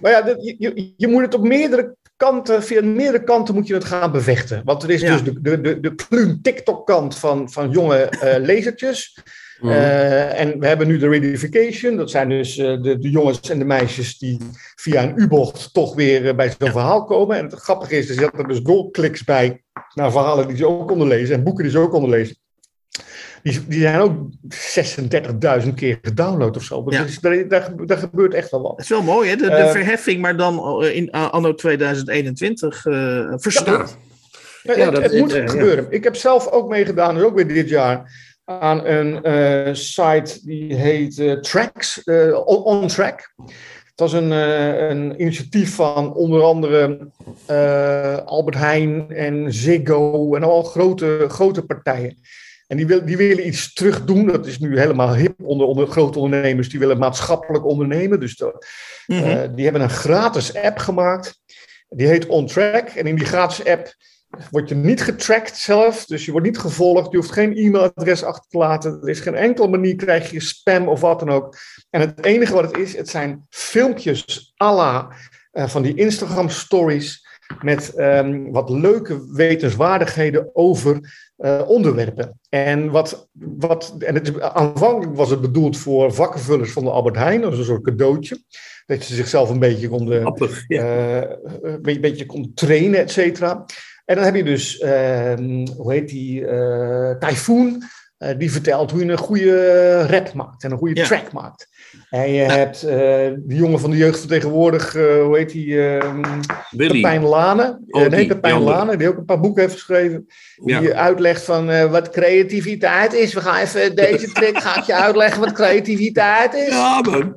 maar ja, dat, je, je moet het op meerdere kanten, via meerdere kanten moet je het gaan bevechten. Want er is dus de, de, de, de TikTok-kant van, van jonge [LAUGHS] uh, lezertjes. Mm. Uh, en we hebben nu de redification. Dat zijn dus uh, de, de, jongens en de meisjes die via een U-bocht toch weer bij zo'n verhaal komen. En het grappige is, er zitten dus dolkliks bij naar verhalen die ze ook konden lezen en boeken die ze ook konden lezen. Die, die zijn ook 36.000 keer gedownload of zo. Ja. Dus daar, daar, gebeurt echt wel wat. Dat is wel mooi, hè? De, de uh, verheffing, maar dan in anno 2021 uh, verstopt. Ja, ja, dat, het, moet gebeuren. Ik heb zelf ook meegedaan, dus ook weer dit jaar, aan een uh, site die heet Tracks, On Track. Het was een, een, initiatief van onder andere Albert Heijn en Ziggo en al grote, grote partijen. En die, wil, die willen iets terug doen. Dat is nu helemaal hip onder, onder grote ondernemers. Die willen maatschappelijk ondernemen. Dus de, mm -hmm. die hebben een gratis app gemaakt. Die heet On Track. En in die gratis app word je niet getracked zelf. Dus je wordt niet gevolgd. Je hoeft geen e-mailadres achter te laten. Er is geen enkele manier krijg je spam of wat dan ook. En het enige wat het is, het zijn filmpjes à la uh, van die Instagram stories met um, wat leuke wetenswaardigheden over uh, onderwerpen. En, wat, wat, en het, aanvankelijk was het bedoeld voor vakkenvullers van de Albert Heijn, als een soort cadeautje. Dat ze zichzelf een beetje konden, Appig, ja. uh, een beetje, beetje konden trainen, et cetera. En dan heb je dus, uh, hoe heet die, Typhoon, die vertelt hoe je een goede rap maakt en een goede ja. track maakt. En je nou. hebt uh, de jongen van de jeugd van tegenwoordig, uh, hoe heet die? Uh, Pepijn Lane. Oh, nee, Pepijn Lane, die ook een paar boeken heeft geschreven. Ja. Die uitlegt van wat creativiteit is. We gaan even deze [LAUGHS] trick, ga ik je uitleggen wat creativiteit is. Ja, man.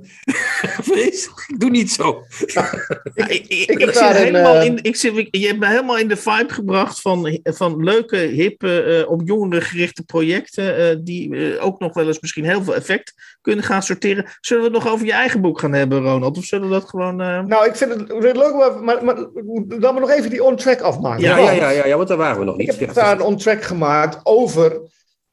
[LAUGHS] doe niet zo. je hebt me helemaal in de vibe gebracht van, van leuke, hippe, op jongeren gerichte projecten. Die ook nog wel eens misschien heel veel effect kunnen gaan sorteren. Zullen we het nog over je eigen boek gaan hebben, Ronald? Of zullen we dat gewoon... Uh... Nou, ik vind het leuk, maar, maar, dan maar nog even die on-track afmaken. Ja, ja, ja, ja, ja, want daar waren we nog niet. Ik heb daar een on-track gemaakt over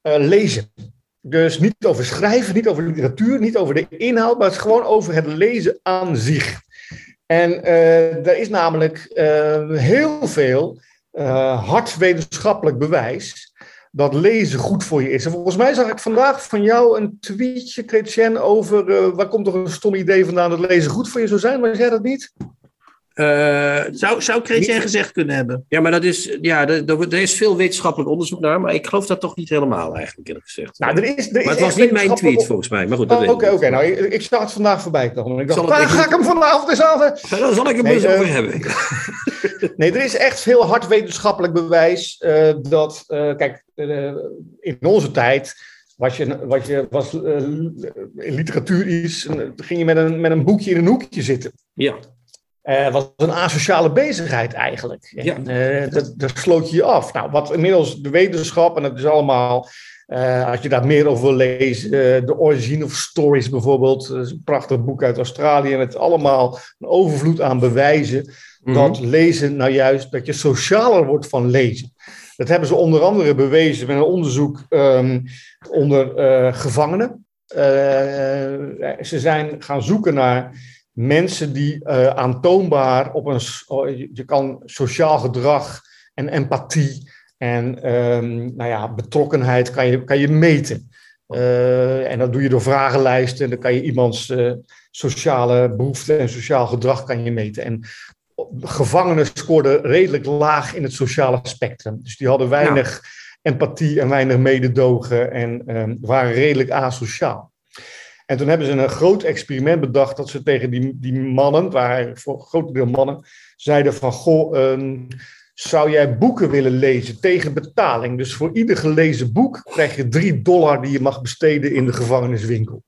uh, lezen. Dus niet over schrijven, niet over literatuur, niet over de inhoud, maar het is gewoon over het lezen aan zich. En uh, er is namelijk heel veel hard wetenschappelijk bewijs dat lezen goed voor je is. En volgens mij zag ik vandaag van jou een tweetje, Chrétien, over uh, waar komt toch een stom idee vandaan dat lezen goed voor je zou zijn? Was jij dat niet? Uh, zou zou Chrétien gezegd kunnen hebben. Ja, maar dat is, ja, er, er, is veel wetenschappelijk onderzoek naar, maar ik geloof dat toch niet helemaal eigenlijk, eerlijk gezegd. Nou, er is, er is maar het was niet mijn tweet volgens mij, maar goed. Oké, oké. Okay, nou, ik, ik zag het vandaag voorbij komen. Ik dacht, waar ga ik hem vanavond eens aan? Daar zal ik hem eens over hebben. [LAUGHS] nee, er is echt veel hard wetenschappelijk bewijs uh, dat, uh, kijk, in onze tijd was je, was, je, was literatuur iets, ging je met een, met een boekje in een hoekje zitten. Ja. Uh, was een asociale bezigheid eigenlijk. Ja. dat, dat sloot je je af. Nou, wat inmiddels de wetenschap, en dat is allemaal, uh, als je daar meer over wil lezen, The Origin of Stories bijvoorbeeld, dat is een prachtig boek uit Australië, met allemaal een overvloed aan bewijzen mm -hmm. dat lezen nou juist, dat je socialer wordt van lezen. Dat hebben ze onder andere bewezen met een onderzoek um, onder uh, gevangenen. Ze zijn gaan zoeken naar mensen die aantoonbaar op een. Oh, je kan sociaal gedrag en empathie en um, nou ja, betrokkenheid kan je, kan je meten. Uh, en dat doe je door vragenlijsten. En dan kan je iemands uh, sociale behoeften en sociaal gedrag kan je meten. En gevangenen scoorden redelijk laag in het sociale spectrum. Dus die hadden weinig empathie en weinig mededogen en um, waren redelijk asociaal. En toen hebben ze een groot experiment bedacht dat ze tegen die, die mannen, waar voor een groot deel mannen, zeiden van, goh, um, zou jij boeken willen lezen tegen betaling? Dus voor ieder gelezen boek krijg je drie dollar die je mag besteden in de gevangeniswinkel.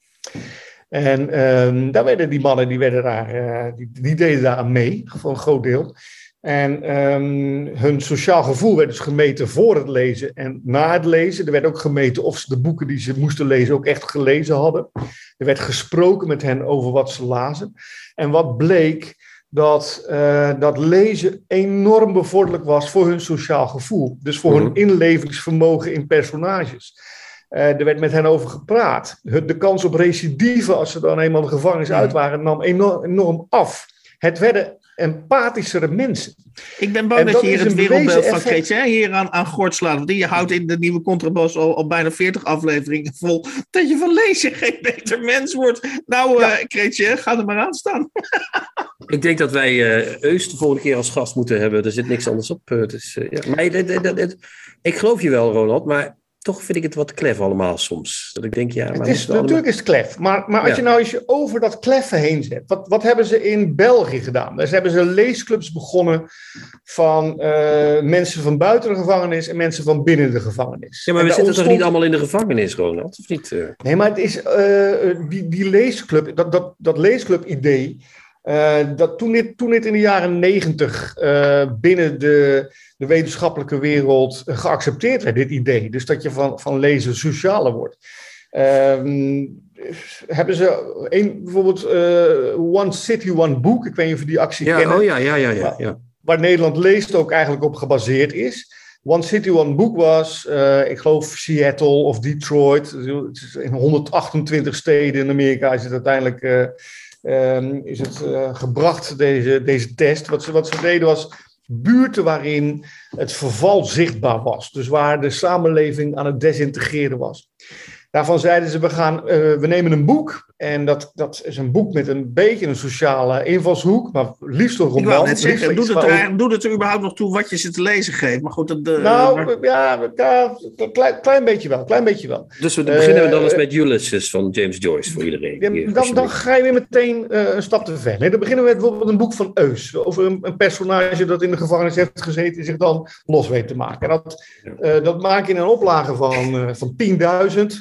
En um, daar werden die mannen, die, werden daar, uh, die, deden daar aan mee, voor een groot deel. En um, hun sociaal gevoel werd dus gemeten voor het lezen en na het lezen. Er werd ook gemeten of ze de boeken die ze moesten lezen ook echt gelezen hadden. Er werd gesproken met hen over wat ze lazen. En wat bleek, dat, uh, dat lezen enorm bevorderlijk was voor hun sociaal gevoel. Dus voor hun mhm. inlevingsvermogen in personages. Uh, er werd met hen over gepraat. De kans op recidive, als ze dan eenmaal de gevangenis uit waren, nam enorm, enorm af. Het werden empathischere mensen. Ik ben bang dat, je hier het wereldbeeld van Chrétien hier aan, aan gort slaat. Want je houdt in de nieuwe contrabas al, al bijna 40 afleveringen vol. Dat je van lezen geen beter mens wordt. Nou, ja. uh, ga er maar aan staan. [LAUGHS] Ik denk dat wij uh, Eus de volgende keer als gast moeten hebben. Er zit niks anders op. Dus, uh, ja. Maar ik geloof je wel, Ronald. Maar toch vind ik het wat klef allemaal soms. Dat ik denk, ja, maar het is, natuurlijk allemaal... is het klef. Maar, maar als je nou eens over dat kleffen heen zet. Wat, wat hebben ze in België gedaan? Dus hebben ze leesclubs begonnen van uh, mensen van buiten de gevangenis en mensen van binnen de gevangenis. Ja, maar we zitten ontstond... toch niet allemaal in de gevangenis, Ronald? Of niet? Uh... Nee, maar het is uh, die, die leesclub, dat, dat, dat leesclub-idee. Dat toen, dit, toen dit in de jaren negentig binnen de de wetenschappelijke wereld geaccepteerd werd, dit idee. Dus dat je van, van lezen socialer wordt. Um, hebben ze een, bijvoorbeeld uh, One City, One Book. Ik weet niet of je die actie ja, kennen. Oh ja, ja, ja. ja, ja. Waar, Nederland leest ook eigenlijk op gebaseerd is. One City, One Book was, uh, ik geloof Seattle of Detroit. In 128 steden in Amerika is het uiteindelijk um, is het, gebracht, deze, deze test. Wat ze, wat ze deden was buurten waarin het verval zichtbaar was. Dus waar de samenleving aan het desintegreren was. Daarvan zeiden ze, we, gaan, uh, we nemen een boek. En dat, dat is een boek met een beetje een sociale invalshoek. Maar liefst een roman. Ik zeggen, doet het, er, doet het er überhaupt nog toe wat je ze te lezen geeft? Maar goed, dat, uh, nou, maar... ja, ja klein, klein beetje wel. Klein beetje wel. Dus we beginnen we dan eens met Ulysses van James Joyce voor iedereen. Ja, dan, dan ga je weer meteen uh, een stap te ver. Nee, dan beginnen we met bijvoorbeeld een boek van Eus. Over een, een, personage dat in de gevangenis heeft gezeten en zich dan los weet te maken. En dat, ja. dat maak je in een oplage van, van 10.000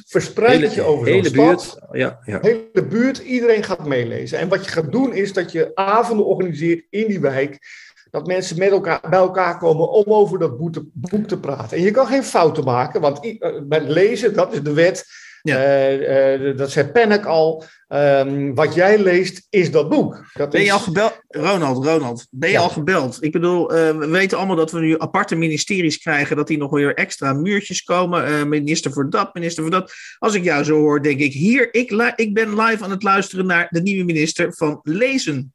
verspreid je over hele buurt. Ja, ja. Hele buurt. Iedereen gaat meelezen. En wat je gaat doen is dat je avonden organiseert in die wijk. Dat mensen met elkaar, bij elkaar komen om over dat boek te, boek te praten. En je kan geen fouten maken, want met lezen, dat is de wet. Ja. Uh, uh, dat zei Pennock al. Um, wat jij leest, is dat boek. Dat ben is... je al gebeld? Ronald, Ronald, ben je ja. al gebeld? Ik bedoel, uh, we weten allemaal dat we nu aparte ministeries krijgen, dat die nog weer extra muurtjes komen. minister voor dat, minister voor dat. Als ik jou zo hoor, denk ik, hier, ik, ik ben live aan het luisteren naar de nieuwe minister van Lezen.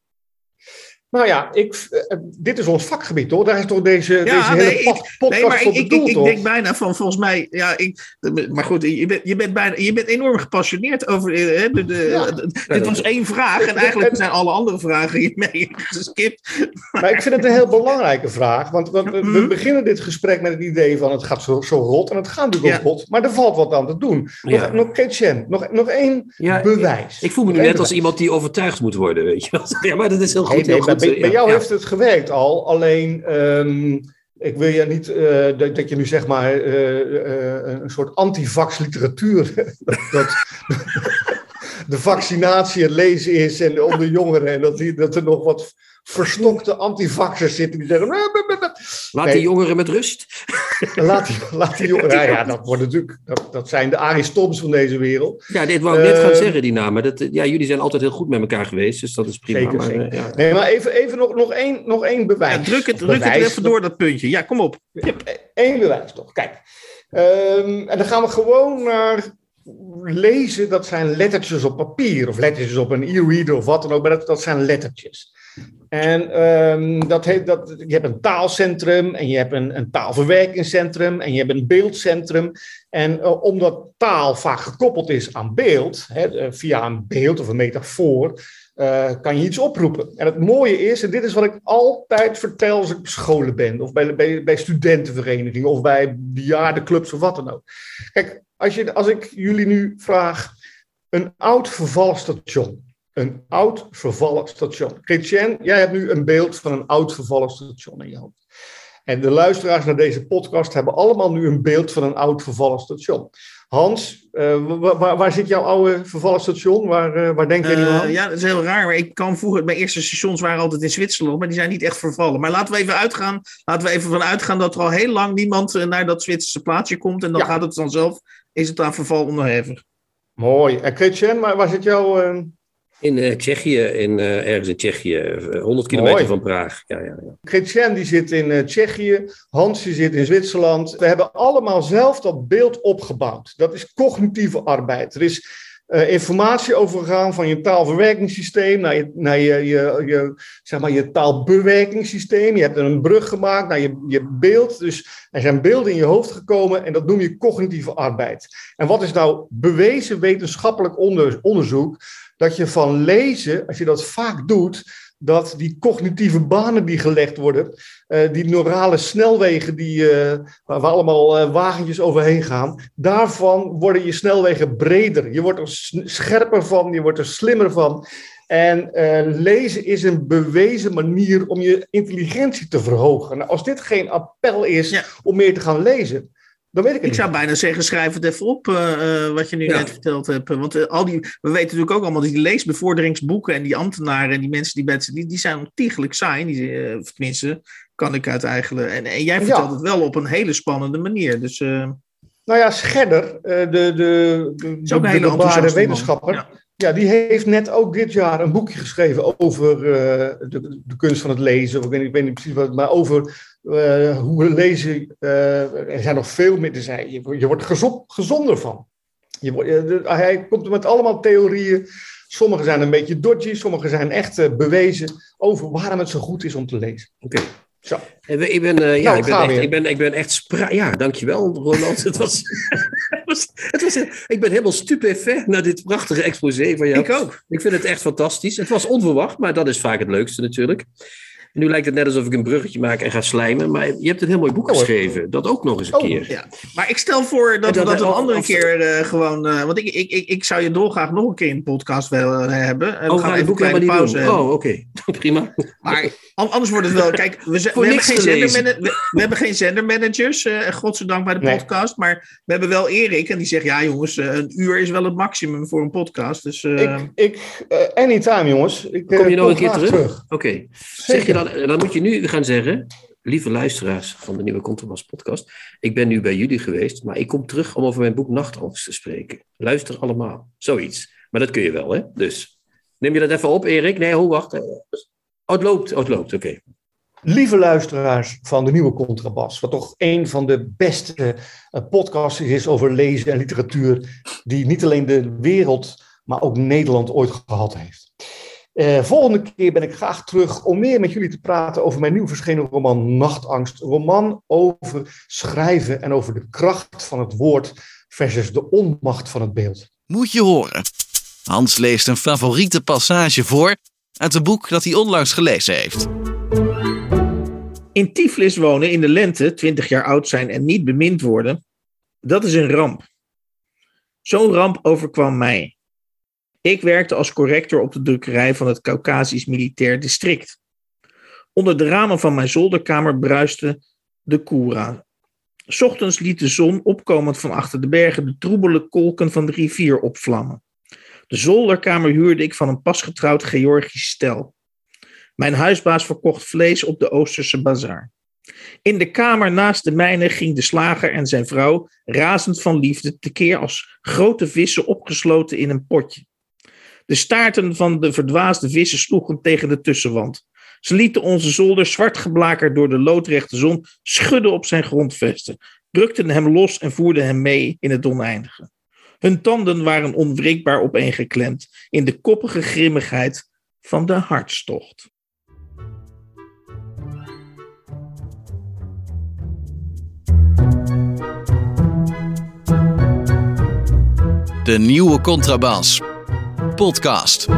Nou ja, ik, uh, dit is ons vakgebied, hoor. Daar is toch deze, ja, deze nee, hele ik, podcast nee, maar voor ik, bedoeld, ik, ik, denk bijna van, volgens mij, ja, ik, maar goed, je bent, je bent, bijna, je bent enorm gepassioneerd over, hè, de, de, ja. de, dit was één vraag en eigenlijk [LAUGHS] zijn alle andere vragen hiermee [LAUGHS] geskipt. Maar ik vind het een heel belangrijke vraag, want, want we, we, beginnen dit gesprek met het idee van het gaat zo, zo rot en het gaat natuurlijk ook rot, maar er valt wat aan te doen. Nog, ja. nog, Ketchen, nog, nog één bewijs. Ik voel me nu net als iemand die overtuigd moet worden, weet je wel. [LAUGHS] Ja, maar dat is heel goed. Heel goed bij, bij jou ja. heeft het gewerkt al, alleen um, ik wil je niet uh, dat, dat, je nu zeg maar uh, uh, een soort antivax literatuur, [LAUGHS] dat [LAUGHS] de vaccinatie het lezen is en onder jongeren en dat, die, dat er nog wat verstokte antivaxers zitten die zeggen... Laat die jongeren met rust. [LAUGHS] Laat die, laat die jongeren... [LAUGHS] Ja, ja, dat, wordt natuurlijk, dat, dat zijn de Aristoms van deze wereld. Ja, dit wou ik net gaan ehm, zeggen, die namen. Dat, ja, jullie zijn altijd heel goed met elkaar geweest, dus dat is prima. Zeker, maar, zeker. Ja. Nee, maar even, even nog, nog, één, nog één bewijs. Ja, druk het, druk het even door, dat puntje. Ja, kom op. Eén bewijs toch, kijk. Um, en dan gaan we gewoon naar lezen, dat zijn lettertjes op papier of lettertjes op een e-reader of wat dan ook, maar dat, dat zijn lettertjes. En um, dat heet, dat, je hebt een taalcentrum en je hebt een, een taalverwerkingscentrum en je hebt een beeldcentrum. En uh, omdat taal vaak gekoppeld is aan beeld, hè, eh, via een beeld of een metafoor, uh, kan je iets oproepen. En het mooie is, en dit is wat ik altijd vertel als ik op scholen ben, of bij, bij, bij studentenverenigingen, of bij bejaardenclubs of wat dan ook. Kijk, als, je, als ik jullie nu vraag, een oud vervallen station. Een oud vervallen station. Chrétien, jij hebt nu een beeld van een oud vervallen station in je hoofd. En de luisteraars naar deze podcast hebben allemaal nu een beeld van een oud vervallen station. Hans, uh, waar, waar, zit jouw oude vervallen station? Waar, uh, waar denk je uh, aan? Ja, dat is heel raar. Maar ik kan vroeger, mijn eerste stations waren altijd in Zwitserland, maar die zijn niet echt vervallen. Maar laten we even uitgaan, laten we even van uitgaan dat er al heel lang niemand naar dat Zwitserse plaatsje komt. En dan ja. gaat het vanzelf, is het aan verval onderhevig. Mooi. En Christian, waar zit jouw... In uh, Tsjechië, in, uh, ergens in Tsjechië, 100 kilometer Mooi. van Praag. Ja, ja, ja. Christian die zit in uh, Tsjechië, Hans die zit in Zwitserland. We hebben allemaal zelf dat beeld opgebouwd. Dat is cognitieve arbeid. Er is informatie overgegaan van je taalverwerkingssysteem naar je, naar je, je, je, zeg maar je taalbewerkingssysteem. Je hebt er een brug gemaakt naar je, je beeld. Dus er zijn beelden in je hoofd gekomen en dat noem je cognitieve arbeid. En wat is nou bewezen wetenschappelijk onder, onderzoek? Dat je van lezen, als je dat vaak doet, dat die cognitieve banen die gelegd worden, uh, die neurale snelwegen die, uh, waar we allemaal uh, wagentjes overheen gaan, daarvan worden je snelwegen breder. Je wordt er scherper van, je wordt er slimmer van. En lezen is een bewezen manier om je intelligentie te verhogen. Nou, als dit geen appel is ja. om meer te gaan lezen, dan weet ik het Ik niet. zou bijna zeggen, schrijf het even op uh, wat je nu ja. net verteld hebt. Want uh, al die, we weten natuurlijk ook allemaal dat die leesbevorderingsboeken en die ambtenaren en die mensen die met die, die zijn ontiegelijk saai. Die, uh, tenminste, kan ik uit eigenlijk. En, en jij vertelt ja. het wel op een hele spannende manier. Dus, nou ja, Scherder, de, de, de, de, wetenschapper. Ja. Ja, die heeft net ook dit jaar een boekje geschreven over uh, de, de, kunst van het lezen. Ik weet, ik weet niet precies wat, maar over uh, hoe we lezen. Uh, er zijn nog veel meer te zijn. Je, je wordt gezond, gezonder van. Je wordt, de, hij komt met allemaal theorieën. Sommige zijn een beetje dodgy, sommige zijn echt bewezen over waarom het zo goed is om te lezen. Oké. Okay. Zo. Ik ben, ja, nou, ik, ben echt, ik, ben, ik ben echt spra Ja, dankjewel, Ronald. [LAUGHS] het was, was, het was, ik ben helemaal stupefait naar dit prachtige exposé van jou. Ik ook. Ik vind het echt fantastisch. Het was onverwacht, maar dat is vaak het leukste natuurlijk. En nu lijkt het net alsof ik een bruggetje maak en ga slijmen. Maar je hebt een heel mooi boek geschreven. Dat ook nog eens een oh, keer. Ja. Maar ik stel voor dat, dat we dat een andere of, keer uh, gewoon... Uh, want ik, ik, ik, ik zou je dolgraag nog een keer in de podcast willen hebben. Uh, oh, we gaan even een kleine pauze doen. Oh, oké. Okay. [LAUGHS] Prima. Maar anders wordt het wel... Kijk, we, [LAUGHS] we, hebben, geen zenderman, we, we, hebben geen zendermanagers. Uh, godzijdank bij de nee. podcast. Maar we hebben wel Erik. En die zegt, ja jongens, een uur is wel het maximum voor een podcast. Dus, ik, ik anytime jongens. Ik, Kom je nog een keer terug? terug. Oké. Okay. Zeg je dan, moet je nu gaan zeggen, lieve luisteraars van de nieuwe Contrabas podcast, ik ben nu bij jullie geweest, maar ik kom terug om over mijn boek Nachtangst te spreken. Luister allemaal, zoiets. Maar dat kun je wel, hè? Dus neem je dat even op, Erik? Nee, hoe wacht. Oh, het loopt, oh, het loopt, oké. Lieve luisteraars van de nieuwe Contrabas, wat toch een van de beste podcasts is over lezen en literatuur, die niet alleen de wereld, maar ook Nederland ooit gehad heeft. Uh, volgende keer ben ik graag terug om meer met jullie te praten over mijn nieuw verschenen roman Nachtangst. Een roman over schrijven en over de kracht van het woord versus de onmacht van het beeld. Moet je horen. Hans leest een favoriete passage voor uit een boek dat hij onlangs gelezen heeft. In Tiflis wonen in de lente, 20 jaar oud zijn en niet bemind worden, dat is een ramp. Zo'n ramp overkwam mij. Ik werkte als corrector op de drukkerij van het Caucasisch Militair District. Onder de ramen van mijn zolderkamer bruiste de Koera. Ochtends liet de zon, opkomend van achter de bergen, de troebele kolken van de rivier opvlammen. De zolderkamer huurde ik van een pasgetrouwd Georgisch stel. Mijn huisbaas verkocht vlees op de Oosterse bazaar. In de kamer naast de mijne ging de slager en zijn vrouw, razend van liefde, tekeer als grote vissen opgesloten in een potje. De staarten van de verdwaasde vissen sloegen tegen de tussenwand. Ze lieten onze zolder zwart geblakerd door de loodrechte zon schudden op zijn grondvesten, rukten hem los en voerden hem mee in het oneindige. Hun tanden waren onwrikbaar opeengeklemd in de koppige grimmigheid van de hartstocht. De nieuwe Contrabas. Podcast.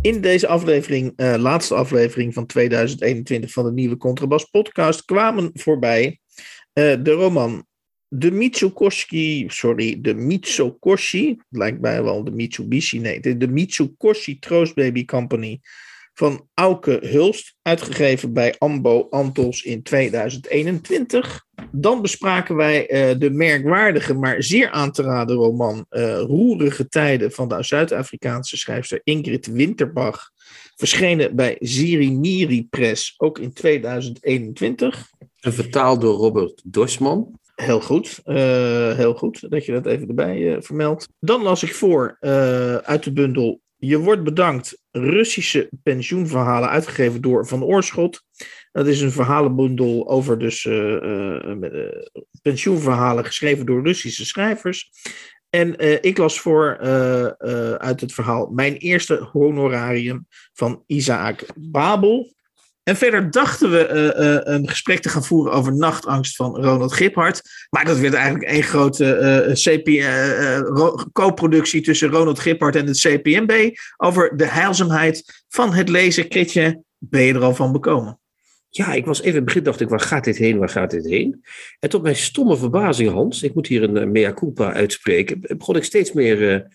In deze aflevering, uh, laatste aflevering van 2021 van de nieuwe Contrabas podcast, kwamen voorbij uh, de roman De Mitsukoshi, sorry, de Mitsukoshi, lijkt mij wel de Mitsubishi, nee, de, Mitsukoshi Troostbaby Company van Auke Hulst, uitgegeven bij Ambo Antos in 2021. Dan bespraken wij uh, de merkwaardige, maar zeer aan te raden roman uh, Roerige Tijden van de Zuid-Afrikaanse schrijfster Ingrid Winterbach, verschenen bij Ziriniri Press, ook in 2021. En vertaald door Robert Dorsman. Heel goed, uh, heel goed dat je dat even erbij vermeldt. Dan las ik voor uit de bundel je wordt bedankt. Russische pensioenverhalen uitgegeven door Van Oorschot. Dat is een verhalenbundel over dus uh, uh, pensioenverhalen geschreven door Russische schrijvers. En ik las voor uit het verhaal Mijn eerste honorarium van Isaac Babel. En verder dachten we uh, uh, een gesprek te gaan voeren over nachtangst van Ronald Giphart. Maar dat werd eigenlijk één grote uh, co-productie tussen Ronald Giphart en het CPMB. Over de heilzaamheid van het lezen. Kritje, ben je er al van bekomen? Ja, ik was even in het begin dacht ik, waar gaat dit heen, waar gaat dit heen? En tot mijn stomme verbazing, Hans, ik moet hier een mea culpa uitspreken, begon ik steeds meer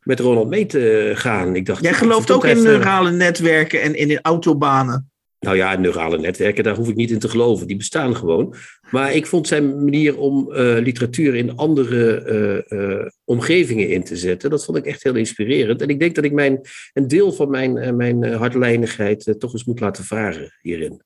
met Ronald mee te gaan. Ik dacht, Jij gelooft ook in neurale netwerken en in autobanen? Nou ja, neurale netwerken, daar hoef ik niet in te geloven. Die bestaan gewoon. Maar ik vond zijn manier om uh, literatuur in andere uh, uh, omgevingen in te zetten, dat vond ik echt heel inspirerend. En ik denk dat ik mijn, een deel van mijn, mijn hardlijnigheid toch eens moet laten varen hierin.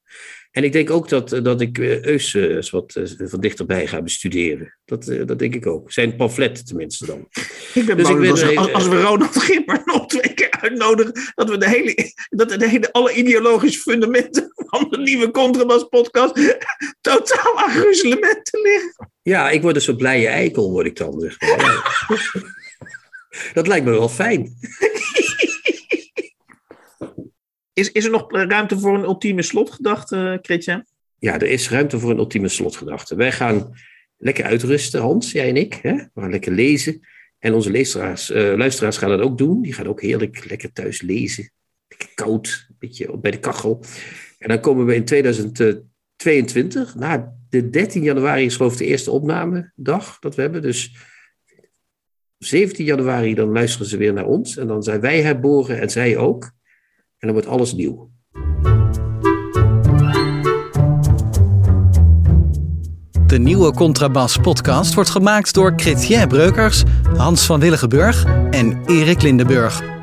En ik denk ook dat, dat ik Eus eens wat van dichterbij ga bestuderen. Dat, dat denk ik ook. Zijn pamflet tenminste dan. Ik ben dus ik ben, als, als, we Ronald Gimmer nog twee keer uitnodigen, dat we de hele, dat de hele, alle ideologische fundamenten van de nieuwe Contrabas podcast totaal aan gruzelementen liggen. Ja, ik word een soort blije eikel, word ik dan. Zeg maar. [LAUGHS] dat lijkt me wel fijn. Is, is er nog ruimte voor een ultieme slotgedachte, Christian? Ja, er is ruimte voor een ultieme slotgedachte. Wij gaan lekker uitrusten, Hans, jij en ik. Hè? We gaan lekker lezen. En onze luisteraars, uh, luisteraars gaan dat ook doen. Die gaan ook heerlijk lekker thuis lezen. Lekker koud, een beetje bij de kachel. En dan komen we in 2022, na de 13 januari is geloof de eerste opnamedag dat we hebben. Dus 17 januari dan luisteren ze weer naar ons. En dan zijn wij herboren en zij ook. En dan wordt alles nieuw. De nieuwe Contrabas podcast wordt gemaakt door Chrétien Breukers, Hans van Willigenburg en Erik Lindenburg.